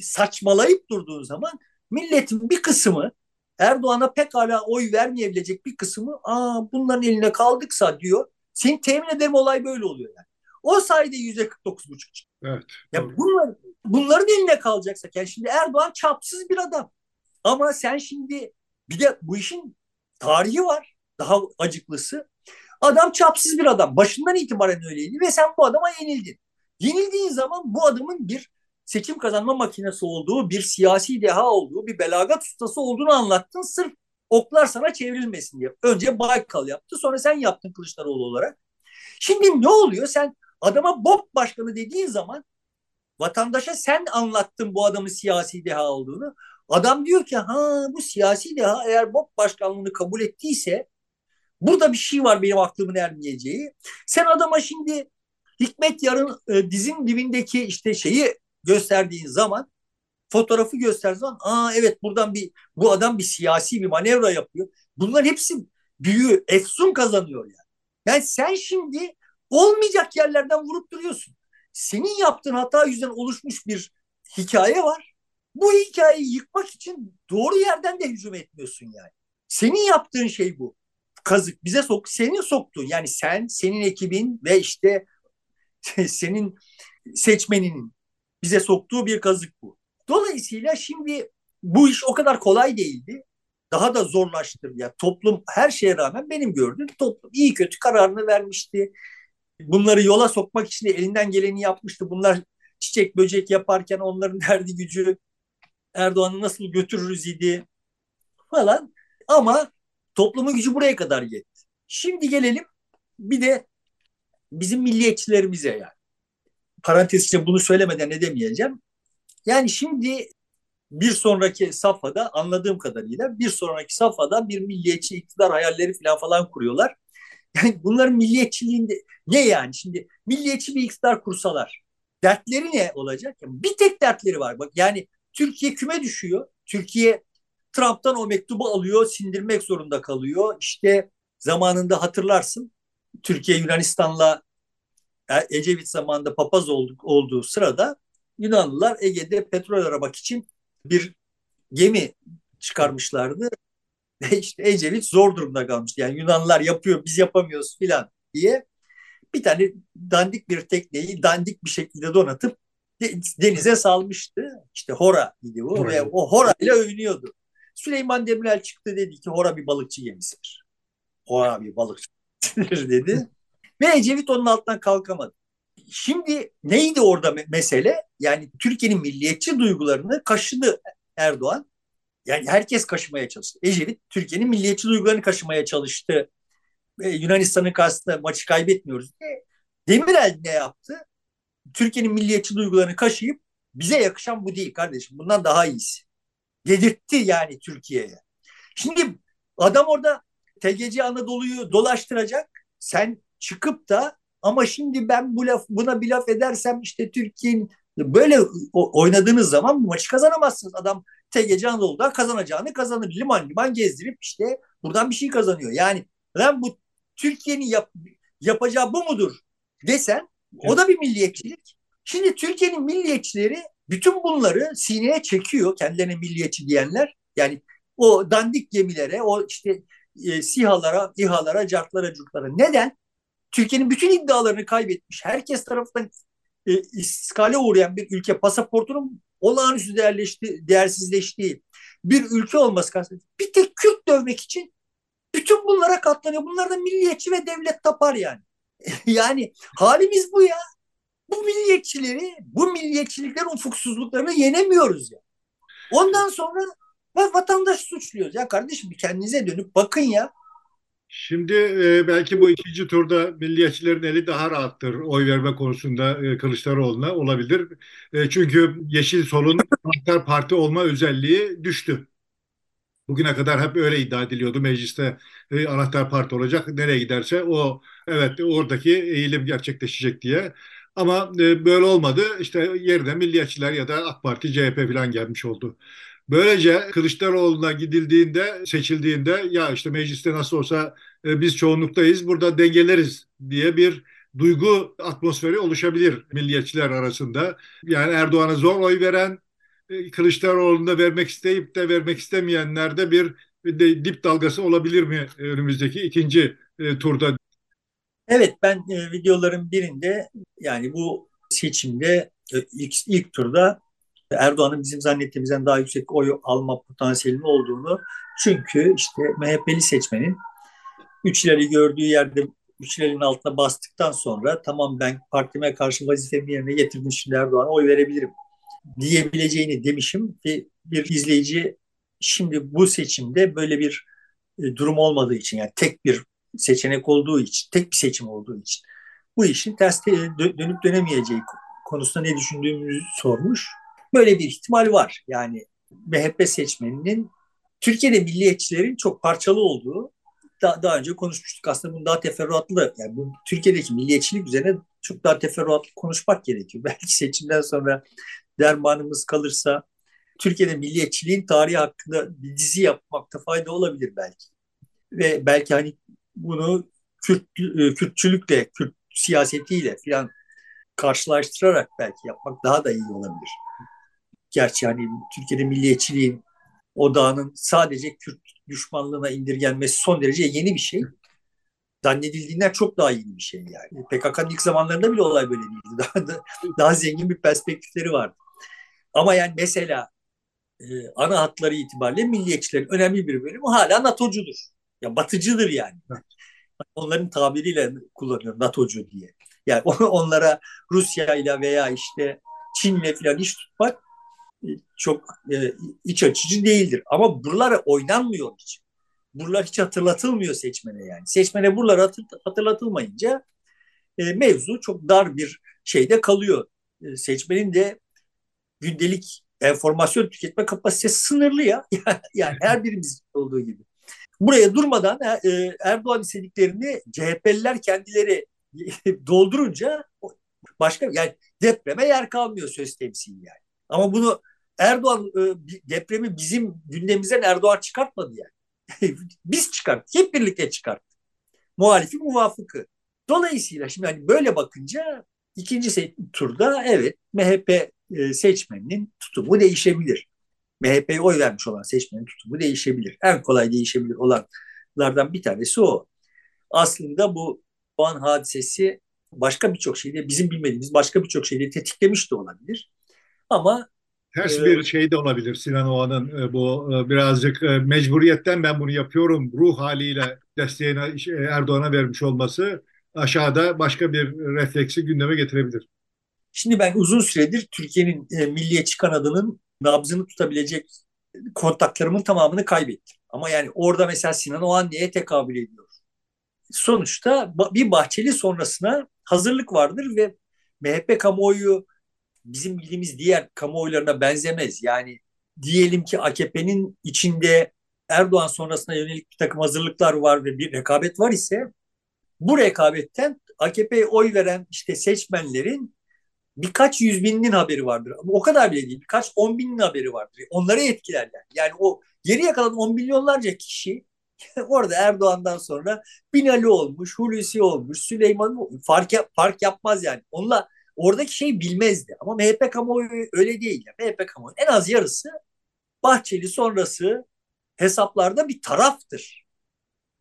saçmalayıp durduğun zaman milletin bir kısmı Erdoğan'a pekala oy vermeyebilecek bir kısmı aa bunların eline kaldıksa diyor. Senin temin ederim olay böyle oluyor yani. O sayede yüzde 49 buçuk Evet. Ya bunlar, bunların eline kalacaksa yani şimdi Erdoğan çapsız bir adam. Ama sen şimdi bir de bu işin tarihi var. Daha acıklısı. Adam çapsız bir adam. Başından itibaren öyleydi ve sen bu adama yenildin. Yenildiğin zaman bu adamın bir seçim kazanma makinesi olduğu, bir siyasi deha olduğu, bir belagat ustası olduğunu anlattın. Sırf oklar sana çevrilmesin diye. Önce Baykal yaptı, sonra sen yaptın Kılıçdaroğlu olarak. Şimdi ne oluyor? Sen adama BOP başkanı dediğin zaman vatandaşa sen anlattın bu adamın siyasi deha olduğunu. Adam diyor ki ha bu siyasi deha eğer BOP başkanlığını kabul ettiyse burada bir şey var benim aklımın ermeyeceği. Sen adama şimdi Hikmet Yarın e, dizin dibindeki işte şeyi gösterdiğin zaman fotoğrafı gösterdiğin zaman aa evet buradan bir bu adam bir siyasi bir manevra yapıyor. Bunların hepsi büyü, efsun kazanıyor yani. Yani sen şimdi olmayacak yerlerden vurup duruyorsun. Senin yaptığın hata yüzünden oluşmuş bir hikaye var. Bu hikayeyi yıkmak için doğru yerden de hücum etmiyorsun yani. Senin yaptığın şey bu. Kazık bize sok, senin soktuğun yani sen, senin ekibin ve işte senin seçmeninin bize soktuğu bir kazık bu. Dolayısıyla şimdi bu iş o kadar kolay değildi. Daha da zorlaştı. Ya toplum her şeye rağmen benim gördüğüm toplum iyi kötü kararını vermişti. Bunları yola sokmak için de elinden geleni yapmıştı. Bunlar çiçek böcek yaparken onların derdi gücü Erdoğan'ı nasıl götürürüz idi falan. Ama toplumun gücü buraya kadar yetti. Şimdi gelelim bir de bizim milliyetçilerimize yani. Parantez içinde bunu söylemeden edemeyeceğim. Yani şimdi bir sonraki safhada anladığım kadarıyla bir sonraki safhada bir milliyetçi iktidar hayalleri falan falan kuruyorlar. Yani bunların milliyetçiliğinde ne yani şimdi milliyetçi bir iktidar kursalar dertleri ne olacak? Bir tek dertleri var. Bak yani Türkiye küme düşüyor. Türkiye Trump'tan o mektubu alıyor, sindirmek zorunda kalıyor. İşte zamanında hatırlarsın Türkiye Yunanistan'la Ecevit zamanında papaz olduk, olduğu sırada Yunanlılar Ege'de petrol aramak için bir gemi çıkarmışlardı. Ve işte Ecevit zor durumda kalmıştı. Yani Yunanlılar yapıyor biz yapamıyoruz filan diye bir tane dandik bir tekneyi dandik bir şekilde donatıp denize salmıştı. İşte Hora idi bu evet. ve o Hora ile övünüyordu. Süleyman Demirel çıktı dedi ki Hora bir balıkçı gemisidir. Hora bir balıkçı dedi. Ve Ecevit onun altından kalkamadı. Şimdi neydi orada mesele? Yani Türkiye'nin milliyetçi duygularını kaşıdı Erdoğan. Yani herkes kaşımaya çalıştı. Ecevit Türkiye'nin milliyetçi duygularını kaşımaya çalıştı. Ee, Yunanistan'ın karşısında maçı kaybetmiyoruz diye. Demirel ne yaptı? Türkiye'nin milliyetçi duygularını kaşıyıp bize yakışan bu değil kardeşim. Bundan daha iyisi. Dedirtti yani Türkiye'ye. Şimdi adam orada TGC Anadolu'yu dolaştıracak. Sen çıkıp da ama şimdi ben bu laf buna bir laf edersem işte Türkiye'nin böyle oynadığınız zaman bu maçı kazanamazsınız. Adam TGC Anadolu'da kazanacağını kazanır. Liman liman gezdirip işte buradan bir şey kazanıyor. Yani lan bu Türkiye'nin yap, yapacağı bu mudur desen o da bir milliyetçilik. Şimdi Türkiye'nin milliyetçileri bütün bunları sineye çekiyor kendilerine milliyetçi diyenler. Yani o dandik gemilere, o işte e, SİHA'lara, İHA'lara, cartlara, curtlara. Neden? Türkiye'nin bütün iddialarını kaybetmiş, herkes tarafından e, iskale uğrayan bir ülke pasaportunun olağanüstü değerleşti, değersizleştiği bir ülke olması karşısında bir tek Kürt dövmek için bütün bunlara katlanıyor. Bunlar da milliyetçi ve devlet tapar yani. yani halimiz bu ya. Bu milliyetçileri, bu milliyetçiliklerin ufuksuzluklarını yenemiyoruz ya. Ondan sonra vatandaş suçluyoruz. Ya kardeşim kendinize dönüp bakın ya. Şimdi e, belki bu ikinci turda milliyetçilerin eli daha rahattır oy verme konusunda e, Kılıçdaroğlu'na olabilir. E, çünkü Yeşil Sol'un anahtar parti olma özelliği düştü. Bugüne kadar hep öyle iddia ediliyordu. Mecliste e, anahtar parti olacak. Nereye giderse o evet oradaki eğilim gerçekleşecek diye. Ama e, böyle olmadı. İşte yerine milliyetçiler ya da AK Parti, CHP falan gelmiş oldu. Böylece Kılıçdaroğlu'na gidildiğinde, seçildiğinde ya işte mecliste nasıl olsa e, biz çoğunluktayız, burada dengeleriz diye bir duygu atmosferi oluşabilir milliyetçiler arasında. Yani Erdoğan'a zor oy veren, e, Kılıçdaroğlu'nda vermek isteyip de vermek istemeyenlerde bir dip dalgası olabilir mi önümüzdeki ikinci e, turda? Evet ben videoların birinde yani bu seçimde ilk, ilk turda Erdoğan'ın bizim zannettiğimizden daha yüksek oy alma potansiyelinin olduğunu çünkü işte MHP'li seçmenin üç ileri gördüğü yerde üç ilerinin altına bastıktan sonra tamam ben partime karşı vazifemi yerine getirdim şimdi Erdoğan'a oy verebilirim diyebileceğini demişim ve bir izleyici şimdi bu seçimde böyle bir e, durum olmadığı için yani tek bir seçenek olduğu için, tek bir seçim olduğu için bu işin ters dönüp dönemeyeceği konusunda ne düşündüğümüzü sormuş. Böyle bir ihtimal var. Yani MHP seçmeninin Türkiye'de milliyetçilerin çok parçalı olduğu daha, daha önce konuşmuştuk. Aslında bunu daha teferruatlı yani bu Türkiye'deki milliyetçilik üzerine çok daha teferruatlı konuşmak gerekiyor. Belki seçimden sonra dermanımız kalırsa Türkiye'de milliyetçiliğin tarihi hakkında bir dizi yapmakta fayda olabilir belki. Ve belki hani bunu Kürt, e, Kürtçülükle, Kürt siyasetiyle falan karşılaştırarak belki yapmak daha da iyi olabilir. Gerçi hani Türkiye'de milliyetçiliğin odağının sadece Kürt düşmanlığına indirgenmesi son derece yeni bir şey. Zannedildiğinden çok daha yeni bir şey yani. PKK'nın ilk zamanlarında bile olay böyle değildi. Daha, da, daha zengin bir perspektifleri vardı. Ama yani mesela e, ana hatları itibariyle milliyetçilerin önemli bir bölümü hala NATO'cudur. Ya batıcıdır yani. Onların tabiriyle kullanıyorum NATO'cu diye. Yani onlara Rusya ile veya işte Çin'le falan iş tutmak çok e, iç açıcı değildir. Ama buralara oynanmıyor hiç. Buralar hiç hatırlatılmıyor seçmene yani. Seçmene buralar hatır, hatırlatılmayınca e, mevzu çok dar bir şeyde kalıyor. E, seçmenin de gündelik enformasyon tüketme kapasitesi sınırlı ya. yani her birimiz olduğu gibi. Buraya durmadan e, Erdoğan istediklerini CHP'liler kendileri doldurunca başka yani depreme yer kalmıyor söz temsili yani. Ama bunu Erdoğan e, depremi bizim gündemimizden Erdoğan çıkartmadı yani. Biz çıkarttık. Hep birlikte çıkarttık. Muhalifi muvafıkı. Dolayısıyla şimdi hani böyle bakınca ikinci turda evet MHP e, seçmeninin tutumu değişebilir. MHP'ye oy vermiş olan seçmenin tutumu değişebilir. En kolay değişebilir olanlardan bir tanesi o. Aslında bu Doğan hadisesi başka birçok şeyde bizim bilmediğimiz başka birçok şeyde tetiklemiş de olabilir. Ama Ters bir şey de olabilir Sinan Oğan'ın e, bu e, birazcık e, mecburiyetten ben bunu yapıyorum ruh haliyle desteğini Erdoğan'a vermiş olması aşağıda başka bir refleksi gündeme getirebilir. Şimdi ben uzun süredir Türkiye'nin milliyetçi kanadının nabzını tutabilecek kontaklarımın tamamını kaybettim. Ama yani orada mesela Sinan Oğan neye tekabül ediyor? Sonuçta bir Bahçeli sonrasına hazırlık vardır ve MHP kamuoyu bizim bildiğimiz diğer kamuoylarına benzemez. Yani diyelim ki AKP'nin içinde Erdoğan sonrasına yönelik bir takım hazırlıklar var ve bir rekabet var ise bu rekabetten AKP'ye oy veren işte seçmenlerin birkaç yüz binin haberi vardır. O kadar bile değil. Birkaç on binin haberi vardır. Onları etkilerler. Yani o geriye kalan on milyonlarca kişi orada Erdoğan'dan sonra Binali olmuş, Hulusi olmuş, Süleyman fark, yap, fark yapmaz yani. Onunla oradaki şey bilmezdi. Ama MHP kamuoyu öyle değil. Yani. MHP kamuoyu en az yarısı Bahçeli sonrası hesaplarda bir taraftır.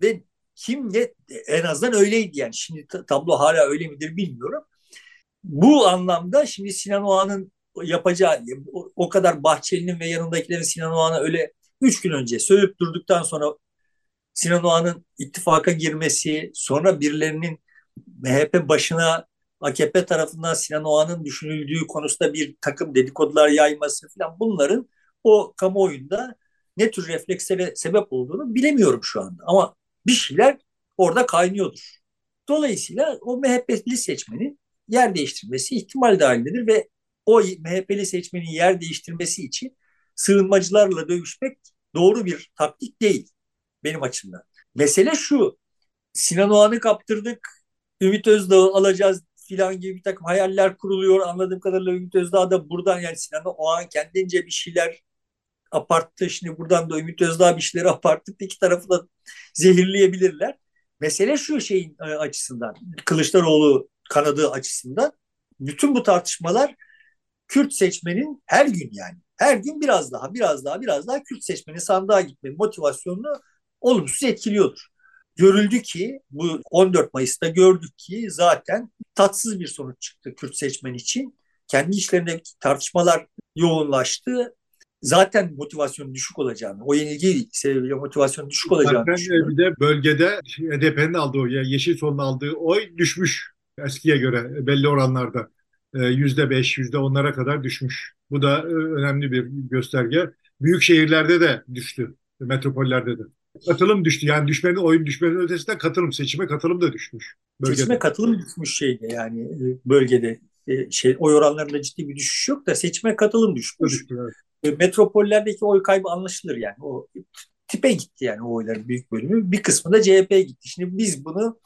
Ve kim ne en azından öyleydi yani. Şimdi tablo hala öyle midir bilmiyorum. Bu anlamda şimdi Sinan Oğan'ın yapacağı o kadar Bahçeli'nin ve yanındakilerin Sinan Oğan'a öyle üç gün önce söyleyip durduktan sonra Sinan Oğan'ın ittifaka girmesi, sonra birilerinin MHP başına AKP tarafından Sinan Oğan'ın düşünüldüğü konusunda bir takım dedikodular yayması falan bunların o kamuoyunda ne tür reflekslere sebep olduğunu bilemiyorum şu anda. Ama bir şeyler orada kaynıyordur. Dolayısıyla o MHP'li seçmenin yer değiştirmesi ihtimal dahilindedir ve o MHP'li seçmenin yer değiştirmesi için sığınmacılarla dövüşmek doğru bir taktik değil benim açımdan. Mesele şu, Sinan Oğan'ı kaptırdık, Ümit Özdağ'ı alacağız filan gibi bir takım hayaller kuruluyor. Anladığım kadarıyla Ümit Özdağ da buradan yani Sinan Oğan kendince bir şeyler aparttı. Şimdi buradan da Ümit Özdağ bir şeyler aparttık. İki tarafı da zehirleyebilirler. Mesele şu şeyin e, açısından, Kılıçdaroğlu kanadı açısından bütün bu tartışmalar Kürt seçmenin her gün yani her gün biraz daha biraz daha biraz daha Kürt seçmenin sandığa gitme motivasyonunu olumsuz etkiliyordur. Görüldü ki bu 14 Mayıs'ta gördük ki zaten tatsız bir sonuç çıktı Kürt seçmen için. Kendi içlerinde tartışmalar yoğunlaştı. Zaten motivasyon düşük olacağını, o yenilgi sebebiyle motivasyon düşük olacağını Zaten bir de bölgede HDP'nin aldığı yani Yeşil Sol'un aldığı oy düşmüş eskiye göre belli oranlarda. E, yüzde beş, yüzde onlara kadar düşmüş. Bu da e, önemli bir gösterge. Büyük şehirlerde de düştü, metropollerde de. Katılım düştü. Yani düşmenin oyun düşmenin ötesinde katılım seçime katılım da düşmüş. Bölgede. Seçime katılım düşmüş şeyde yani e, bölgede e, şey oy oranlarında ciddi bir düşüş yok da seçime katılım düşmüş. Düştü, evet. E, metropollerdeki oy kaybı anlaşılır yani. O tipe gitti yani o oyların büyük bölümü. Bir kısmı da CHP'ye gitti. Şimdi biz bunu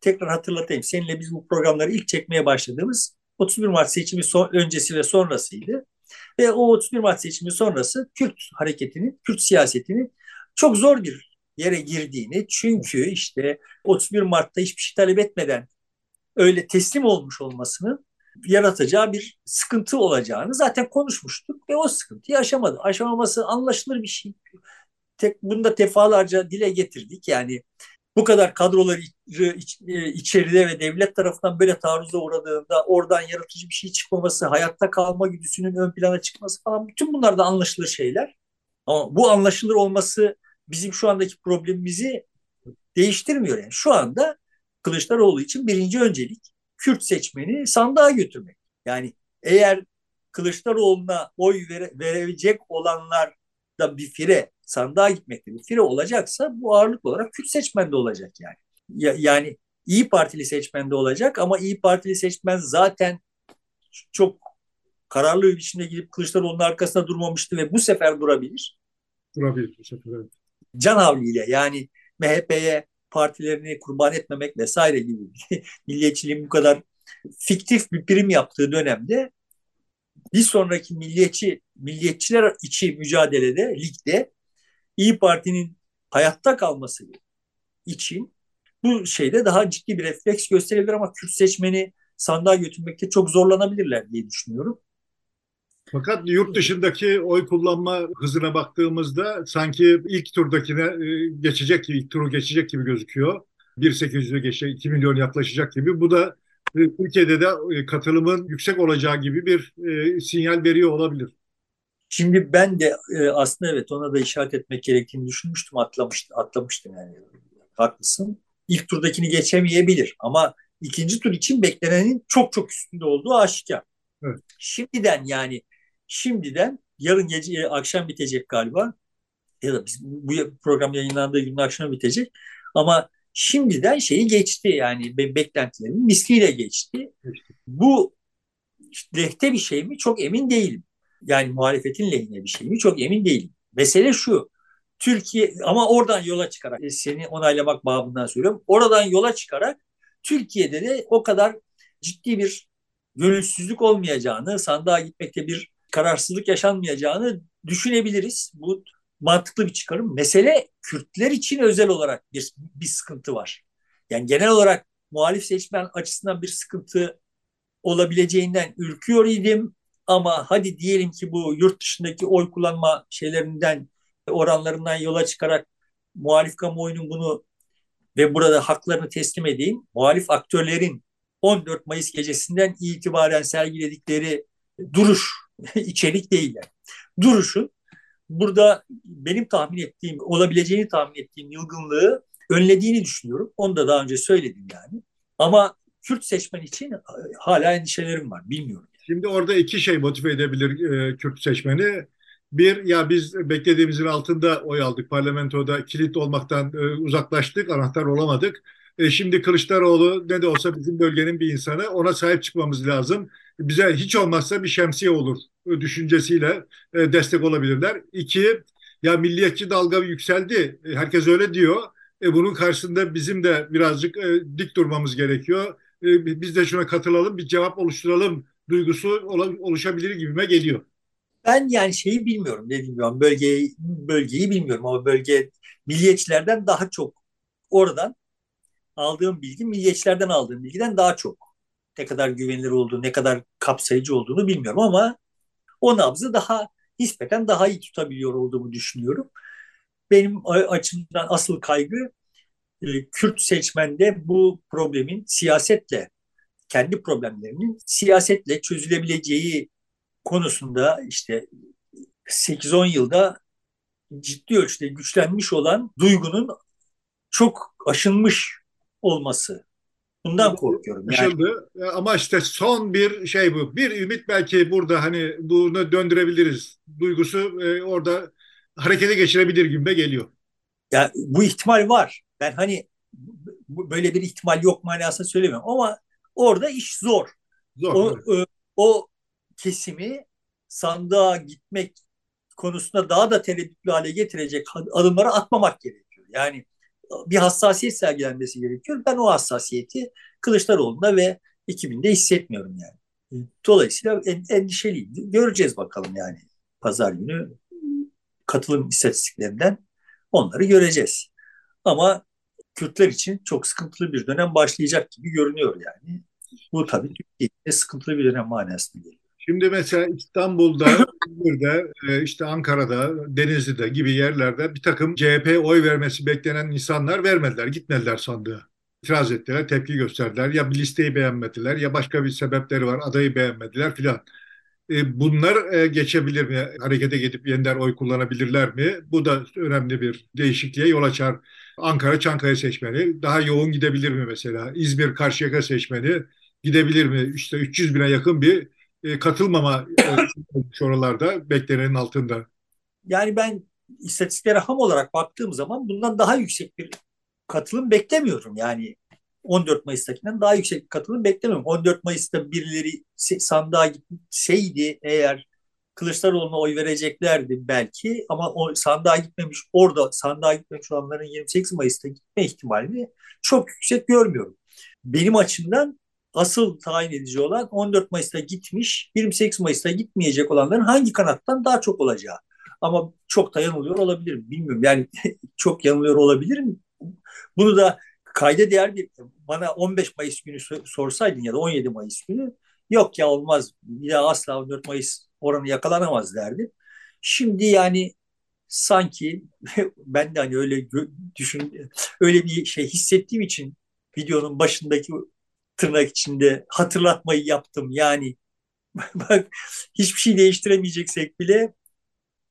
tekrar hatırlatayım. Seninle biz bu programları ilk çekmeye başladığımız 31 Mart seçimi son, öncesi ve sonrasıydı. Ve o 31 Mart seçimi sonrası Kürt hareketinin, Kürt siyasetinin çok zor bir yere girdiğini çünkü işte 31 Mart'ta hiçbir şey talep etmeden öyle teslim olmuş olmasını yaratacağı bir sıkıntı olacağını zaten konuşmuştuk ve o sıkıntıyı aşamadı. Aşamaması anlaşılır bir şey. Tek, bunu da defalarca dile getirdik. Yani bu kadar kadroları iç, e, içeride ve devlet tarafından böyle taarruza uğradığında oradan yaratıcı bir şey çıkmaması, hayatta kalma güdüsünün ön plana çıkması falan bütün bunlar da anlaşılır şeyler. Ama bu anlaşılır olması bizim şu andaki problemimizi değiştirmiyor. Yani şu anda Kılıçdaroğlu için birinci öncelik Kürt seçmeni sandığa götürmek. Yani eğer Kılıçdaroğlu'na oy vere, verecek olanlar da bir fire sandığa gitmekte bir fire olacaksa bu ağırlık olarak Kürt seçmende olacak yani. Ya, yani İyi Partili seçmende olacak ama İyi Partili seçmen zaten çok kararlı bir biçimde gidip Kılıçdaroğlu'nun arkasında durmamıştı ve bu sefer durabilir. Durabilir bu sefer evet. Can havliyle yani MHP'ye partilerini kurban etmemek vesaire gibi milliyetçiliğin bu kadar fiktif bir prim yaptığı dönemde bir sonraki milliyetçi milliyetçiler içi mücadelede ligde İyi Parti'nin hayatta kalması için bu şeyde daha ciddi bir refleks gösterebilir ama Kürt seçmeni sandığa götürmekte çok zorlanabilirler diye düşünüyorum. Fakat yurt dışındaki oy kullanma hızına baktığımızda sanki ilk turdakine e, geçecek gibi, ilk turu geçecek gibi gözüküyor. 1.800'ü geçecek, 2 milyon yaklaşacak gibi. Bu da e, Türkiye'de de e, katılımın yüksek olacağı gibi bir sinyal veriyor olabilir. Şimdi ben de aslında evet ona da işaret etmek gerektiğini düşünmüştüm, atlamıştım, atlamıştım yani. Haklısın. İlk turdakini geçemeyebilir ama ikinci tur için beklenenin çok çok üstünde olduğu aşikar. Evet. Şimdiden yani şimdiden yarın gece e, akşam bitecek galiba. Ya da biz, bu program yayınlandığı gün akşam bitecek. Ama şimdiden şeyi geçti yani beklentilerin misliyle geçti. Bu lehte bir şey mi çok emin değilim. Yani muhalefetin lehine bir şey mi çok emin değilim. Mesele şu. Türkiye ama oradan yola çıkarak e, seni onaylamak babından söylüyorum. Oradan yola çıkarak Türkiye'de de o kadar ciddi bir gönülsüzlük olmayacağını, sandığa gitmekte bir kararsızlık yaşanmayacağını düşünebiliriz. Bu mantıklı bir çıkarım. Mesele Kürtler için özel olarak bir, bir sıkıntı var. Yani genel olarak muhalif seçmen açısından bir sıkıntı olabileceğinden ürküyor idim. Ama hadi diyelim ki bu yurt dışındaki oy kullanma şeylerinden, oranlarından yola çıkarak muhalif kamuoyunun bunu ve burada haklarını teslim edeyim. Muhalif aktörlerin 14 Mayıs gecesinden itibaren sergiledikleri duruş içerik değil yani. Duruşun burada benim tahmin ettiğim, olabileceğini tahmin ettiğim yılgınlığı önlediğini düşünüyorum. Onu da daha önce söyledim yani. Ama Kürt seçmen için hala endişelerim var. Bilmiyorum. Yani. Şimdi orada iki şey motive edebilir e, Kürt seçmeni. Bir, ya biz beklediğimizin altında oy aldık. Parlamentoda kilit olmaktan e, uzaklaştık, anahtar olamadık. E, şimdi Kılıçdaroğlu ne de olsa bizim bölgenin bir insanı, ona sahip çıkmamız lazım bize hiç olmazsa bir şemsiye olur düşüncesiyle e, destek olabilirler. İki, ya milliyetçi dalga yükseldi. E, herkes öyle diyor. E, bunun karşısında bizim de birazcık e, dik durmamız gerekiyor. E, biz de şuna katılalım, bir cevap oluşturalım duygusu oluşabilir gibime geliyor. Ben yani şeyi bilmiyorum dediğim gibi bölgeyi, bölgeyi bilmiyorum ama bölge milliyetçilerden daha çok oradan aldığım bilgi milliyetçilerden aldığım bilgiden daha çok ne kadar güvenilir olduğunu, ne kadar kapsayıcı olduğunu bilmiyorum ama o nabzı daha nispeten daha iyi tutabiliyor olduğumu düşünüyorum. Benim açımdan asıl kaygı e, Kürt seçmende bu problemin siyasetle, kendi problemlerinin siyasetle çözülebileceği konusunda işte 8-10 yılda ciddi ölçüde güçlenmiş olan duygunun çok aşınmış olması. Bundan korkuyorum. Yani. Ama işte son bir şey bu. Bir ümit belki burada hani bunu döndürebiliriz. Duygusu e, orada harekete geçirebilir gibi geliyor. Yani bu ihtimal var. Ben hani böyle bir ihtimal yok manasında söylemiyorum ama orada iş zor. Zor. O, evet. o kesimi sandığa gitmek konusunda daha da tereddütlü hale getirecek adımları atmamak gerekiyor. Yani bir hassasiyet sergilenmesi gerekiyor. Ben o hassasiyeti Kılıçdaroğlu'nda ve 2000'de hissetmiyorum yani. Dolayısıyla en, endişeliyim. Göreceğiz bakalım yani pazar günü katılım istatistiklerinden onları göreceğiz. Ama Kürtler için çok sıkıntılı bir dönem başlayacak gibi görünüyor yani. Bu tabii Türkiye'de sıkıntılı bir dönem manasında geliyor. Şimdi mesela İstanbul'da, İzmir'de, e, işte Ankara'da, Denizli'de gibi yerlerde bir takım CHP oy vermesi beklenen insanlar vermediler, gitmediler sandığa. İtiraz ettiler, tepki gösterdiler. Ya bir listeyi beğenmediler ya başka bir sebepleri var, adayı beğenmediler filan. E, bunlar e, geçebilir mi? Harekete gidip yeniden oy kullanabilirler mi? Bu da önemli bir değişikliğe yol açar. Ankara Çankaya seçmeni daha yoğun gidebilir mi mesela? İzmir Karşıyaka seçmeni gidebilir mi? İşte 300 bine yakın bir e, katılmama e, oralarda beklenenin altında. Yani ben istatistiklere ham olarak baktığım zaman bundan daha yüksek bir katılım beklemiyorum. Yani 14 Mayıs'takinden daha yüksek bir katılım beklemiyorum. 14 Mayıs'ta birileri sandığa gitseydi eğer Kılıçdaroğlu'na oy vereceklerdi belki ama o sandığa gitmemiş orada sandığa gitmemiş olanların 28 Mayıs'ta gitme ihtimalini çok yüksek görmüyorum. Benim açımdan asıl tayin edici olan 14 Mayıs'ta gitmiş, 28 Mayıs'ta gitmeyecek olanların hangi kanattan daha çok olacağı. Ama çok da yanılıyor olabilirim. Bilmiyorum yani çok yanılıyor olabilirim. Bunu da kayda değer bir bana 15 Mayıs günü sorsaydın ya da 17 Mayıs günü yok ya olmaz bir daha asla 14 Mayıs oranı yakalanamaz derdi. Şimdi yani sanki ben de hani öyle düşün öyle bir şey hissettiğim için videonun başındaki tırnak içinde hatırlatmayı yaptım. Yani bak hiçbir şey değiştiremeyeceksek bile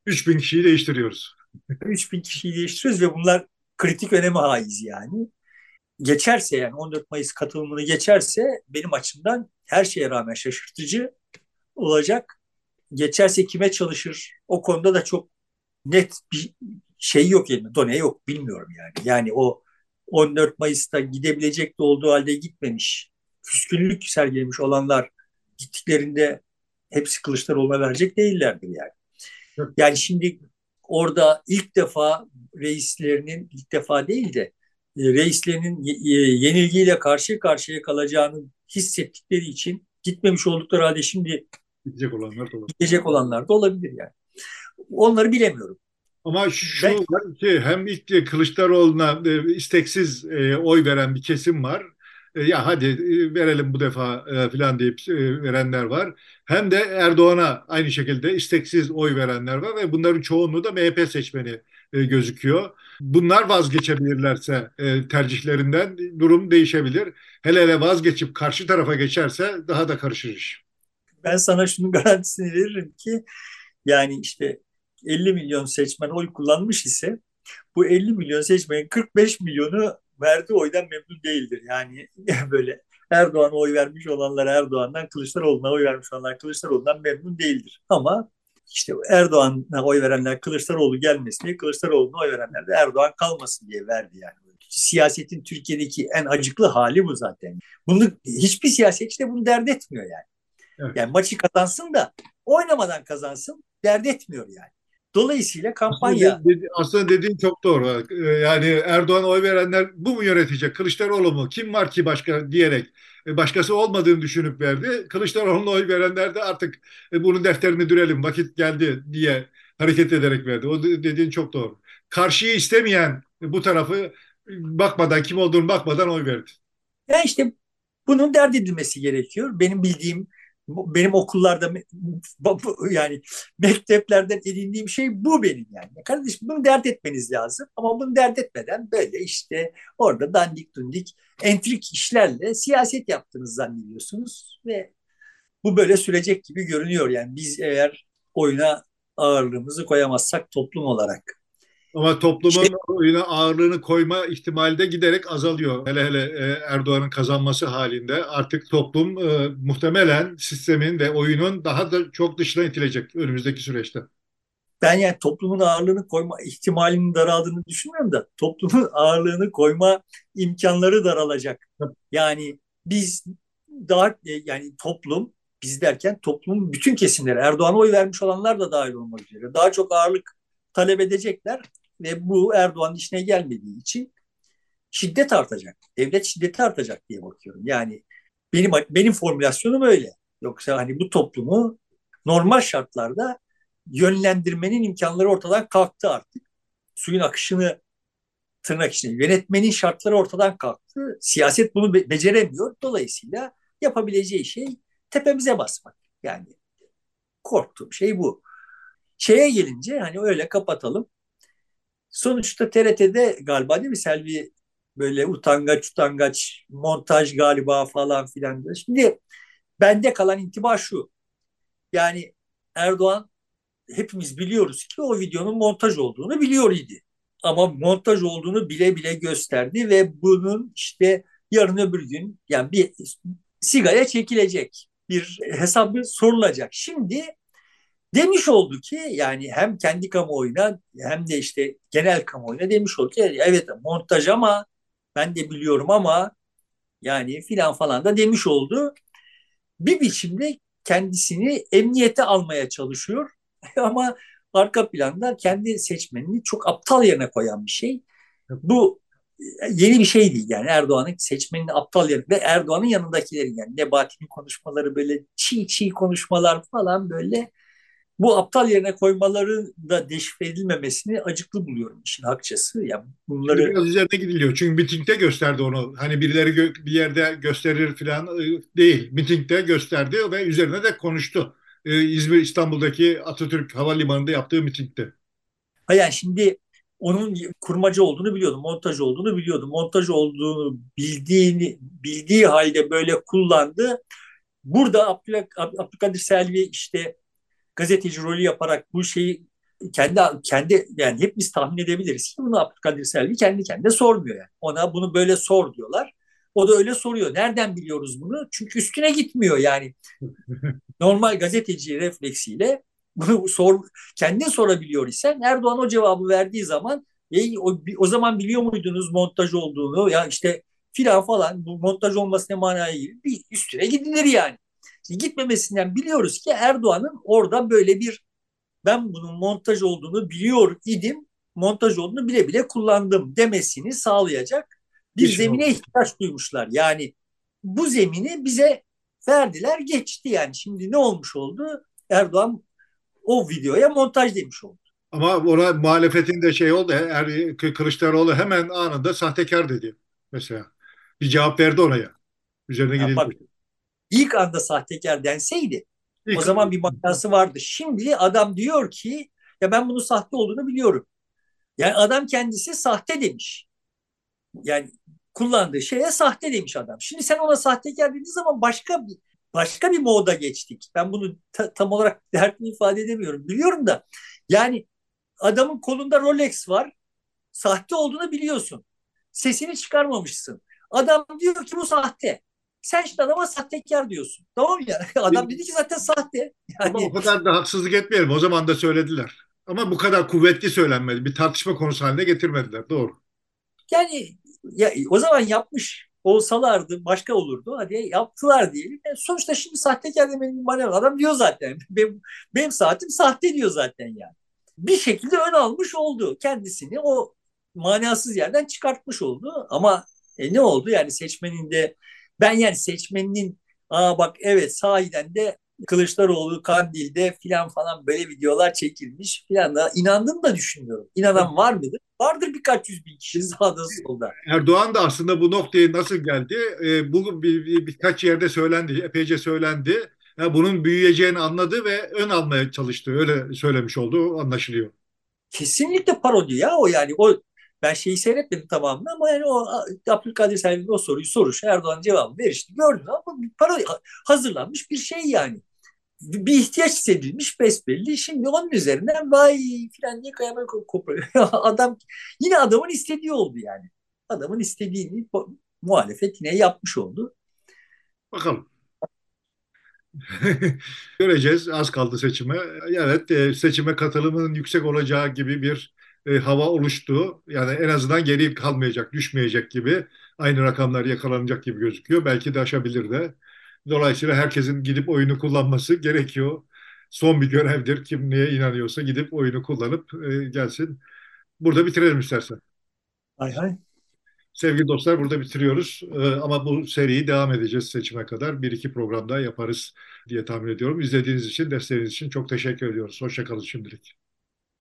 3000 kişiyi değiştiriyoruz. 3000 kişiyi değiştiriyoruz ve bunlar kritik öneme haiz yani. Geçerse yani 14 Mayıs katılımını geçerse benim açımdan her şeye rağmen şaşırtıcı olacak. Geçerse kime çalışır o konuda da çok net bir şey yok elimde. Done yok bilmiyorum yani. Yani o 14 Mayıs'ta gidebilecek de olduğu halde gitmemiş küskünlük sergilemiş olanlar gittiklerinde hepsi Kılıçdaroğlu'na verecek değillerdir yani. Yani şimdi orada ilk defa reislerinin ilk defa değil de e, reislerinin e, yenilgiyle karşı karşıya kalacağını hissettikleri için gitmemiş oldukları halde şimdi gidecek olanlar da olabilir. Gidecek olanlar da olabilir yani. Onları bilemiyorum. Ama şu ben, var ki hem ilk Kılıçdaroğlu'na e, isteksiz oy veren bir kesim var. E, ya hadi e, verelim bu defa e, falan deyip verenler var. Hem de Erdoğan'a aynı şekilde isteksiz oy verenler var ve bunların çoğunluğu da MHP seçmeni gözüküyor. Bunlar vazgeçebilirlerse tercihlerinden durum değişebilir. Hele hele vazgeçip karşı tarafa geçerse daha da karışır iş. Ben sana şunun garantisini veririm ki yani işte 50 milyon seçmen oy kullanmış ise bu 50 milyon seçmenin 45 milyonu verdiği oydan memnun değildir. Yani böyle Erdoğan'a oy vermiş olanlar Erdoğan'dan, Kılıçdaroğlu'na oy vermiş olanlar Kılıçdaroğlu'ndan memnun değildir. Ama işte Erdoğan'a oy verenler Kılıçdaroğlu gelmesin diye, Kılıçdaroğlu'na oy verenler de Erdoğan kalmasın diye verdi yani. Siyasetin Türkiye'deki en acıklı hali bu zaten. Bunu hiçbir siyasetçi de bunu dert etmiyor yani. Evet. Yani maçı kazansın da oynamadan kazansın dert etmiyor yani. Dolayısıyla kampanya... Aslında, dedi, aslında dediğin çok doğru. Ee, yani Erdoğan oy verenler bu mu yönetecek? Kılıçdaroğlu mu? Kim var ki başka diyerek e, başkası olmadığını düşünüp verdi. Kılıçdaroğlu'na oy verenler de artık e, bunun defterini dürelim vakit geldi diye hareket ederek verdi. O dediğin çok doğru. Karşıyı istemeyen bu tarafı bakmadan kim olduğunu bakmadan oy verdi. Ya işte bunun dert edilmesi gerekiyor. Benim bildiğim benim okullarda yani mekteplerden edindiğim şey bu benim yani. Kardeşim bunu dert etmeniz lazım ama bunu dert etmeden böyle işte orada dandik dundik entrik işlerle siyaset yaptığınızı zannediyorsunuz ve bu böyle sürecek gibi görünüyor yani biz eğer oyuna ağırlığımızı koyamazsak toplum olarak ama toplumun oyuna ağırlığını koyma ihtimali de giderek azalıyor. Hele hele e, Erdoğan'ın kazanması halinde artık toplum e, muhtemelen sistemin ve oyunun daha da çok dışına itilecek önümüzdeki süreçte. ben yani toplumun ağırlığını koyma ihtimalinin daraldığını düşünmüyorum da toplumun ağırlığını koyma imkanları daralacak. Yani biz daha yani toplum biz derken toplumun bütün kesimleri Erdoğan'a oy vermiş olanlar da dahil olmak üzere daha çok ağırlık talep edecekler ve bu Erdoğan'ın işine gelmediği için şiddet artacak. Devlet şiddeti artacak diye bakıyorum. Yani benim benim formülasyonum öyle. Yoksa hani bu toplumu normal şartlarda yönlendirmenin imkanları ortadan kalktı artık. Suyun akışını tırnak içinde yönetmenin şartları ortadan kalktı. Siyaset bunu be- beceremiyor. Dolayısıyla yapabileceği şey tepemize basmak. Yani korktuğum şey bu. Şeye gelince hani öyle kapatalım. Sonuçta TRT'de galiba değil mi Selvi böyle utangaç utangaç montaj galiba falan filan. Şimdi bende kalan intiba şu. Yani Erdoğan hepimiz biliyoruz ki o videonun montaj olduğunu biliyor idi. Ama montaj olduğunu bile bile gösterdi ve bunun işte yarın öbür gün yani bir sigaya çekilecek bir hesabı sorulacak. Şimdi demiş oldu ki yani hem kendi kamuoyuna hem de işte genel kamuoyuna demiş oldu ki evet montaj ama ben de biliyorum ama yani filan falan da demiş oldu. Bir biçimde kendisini emniyete almaya çalışıyor ama arka planda kendi seçmenini çok aptal yerine koyan bir şey. Bu yeni bir şey değil yani Erdoğan'ın seçmenini aptal yerine ve Erdoğan'ın yanındakilerin yani Nebati'nin konuşmaları böyle çiğ çiğ konuşmalar falan böyle bu aptal yerine koymaları da deşifre edilmemesini acıklı buluyorum işin hakçası. Yani bunları biraz üzerine gidiliyor. Çünkü mitingde gösterdi onu. Hani birileri gö- bir yerde gösterir falan ıı, değil. Mitingde gösterdi ve üzerine de konuştu. Ee, İzmir İstanbul'daki Atatürk Havalimanı'nda yaptığı mitingde. Yani şimdi onun kurmacı olduğunu biliyordum, montaj olduğunu biliyordum. Montaj olduğunu bildiğini bildiği halde böyle kullandı. Burada Abdülkadir Selvi işte gazeteci rolü yaparak bu şeyi kendi kendi yani hepimiz tahmin edebiliriz ki bunu Abdülkadir Selvi kendi kendine sormuyor yani. Ona bunu böyle sor diyorlar. O da öyle soruyor. Nereden biliyoruz bunu? Çünkü üstüne gitmiyor yani. Normal gazeteci refleksiyle bunu sor, kendin sorabiliyor isen Erdoğan o cevabı verdiği zaman e, o, o zaman biliyor muydunuz montaj olduğunu ya işte filan falan bu montaj olması ne manaya gelir? Bir üstüne gidilir yani. Gitmemesinden biliyoruz ki Erdoğan'ın orada böyle bir ben bunun montaj olduğunu biliyor idim, montaj olduğunu bile bile kullandım demesini sağlayacak bir Hiç zemine oldu. ihtiyaç duymuşlar. Yani bu zemini bize verdiler geçti yani. Şimdi ne olmuş oldu? Erdoğan o videoya montaj demiş oldu. Ama ona muhalefetin de şey oldu. Er, Kılıçdaroğlu hemen anında sahtekar dedi mesela. Bir cevap verdi oraya. Üzerine gidildi. İlk anda sahtekar denseydi İlk o zaman bir manası vardı. Şimdi adam diyor ki ya ben bunun sahte olduğunu biliyorum. Yani adam kendisi sahte demiş. Yani kullandığı şeye sahte demiş adam. Şimdi sen ona sahtekar dediğin zaman başka bir başka bir moda geçtik. Ben bunu ta, tam olarak derdini ifade edemiyorum. Biliyorum da yani adamın kolunda Rolex var. Sahte olduğunu biliyorsun. Sesini çıkarmamışsın. Adam diyor ki bu sahte. Sen şimdi adama sahtekar diyorsun. Tamam ya. Adam dedi ki zaten sahte. Yani... Ama o kadar da haksızlık etmeyelim. O zaman da söylediler. Ama bu kadar kuvvetli söylenmedi. Bir tartışma konusu haline getirmediler. Doğru. Yani ya, o zaman yapmış olsalardı başka olurdu. Hadi yaptılar diyelim. Yani sonuçta şimdi sahtekar demenin manevra adam diyor zaten. Benim, benim saatim sahte diyor zaten yani. Bir şekilde ön almış oldu. Kendisini o manasız yerden çıkartmış oldu. Ama e, ne oldu? Yani seçmenin de ben yani seçmeninin aa bak evet sahiden de Kılıçdaroğlu Kandil'de filan falan böyle videolar çekilmiş filan da inandım da düşünüyorum. İnanan var mıdır? Vardır birkaç yüz bin kişi sağda solda. Erdoğan da aslında bu noktaya nasıl geldi? E, bu bir, bir, birkaç yerde söylendi, epeyce söylendi. Yani bunun büyüyeceğini anladı ve ön almaya çalıştı. Öyle söylemiş olduğu anlaşılıyor. Kesinlikle parodi ya o yani. O ben şeyi seyretmedim tamamını ama yani o Abdülkadir Selvi'nin o soruyu soruş Erdoğan cevabı verişti. Gördün ama bir para hazırlanmış bir şey yani. Bir ihtiyaç hissedilmiş besbelli. Şimdi onun üzerinden vay filan diye kıyamet kopuyor. Adam yine adamın istediği oldu yani. Adamın istediğini muhalefet yine yapmış oldu. Bakalım. Göreceğiz. Az kaldı seçime. Evet, e, seçime katılımın yüksek olacağı gibi bir e, hava oluştu. Yani en azından geri kalmayacak, düşmeyecek gibi. Aynı rakamlar yakalanacak gibi gözüküyor. Belki de aşabilir de. Dolayısıyla herkesin gidip oyunu kullanması gerekiyor. Son bir görevdir. Kim neye inanıyorsa gidip oyunu kullanıp e, gelsin. Burada bitirelim istersen. Hay hay. Sevgili dostlar burada bitiriyoruz. Ee, ama bu seriyi devam edeceğiz seçime kadar. Bir iki programda yaparız diye tahmin ediyorum. İzlediğiniz için, desteğiniz için çok teşekkür ediyoruz. Hoşçakalın şimdilik.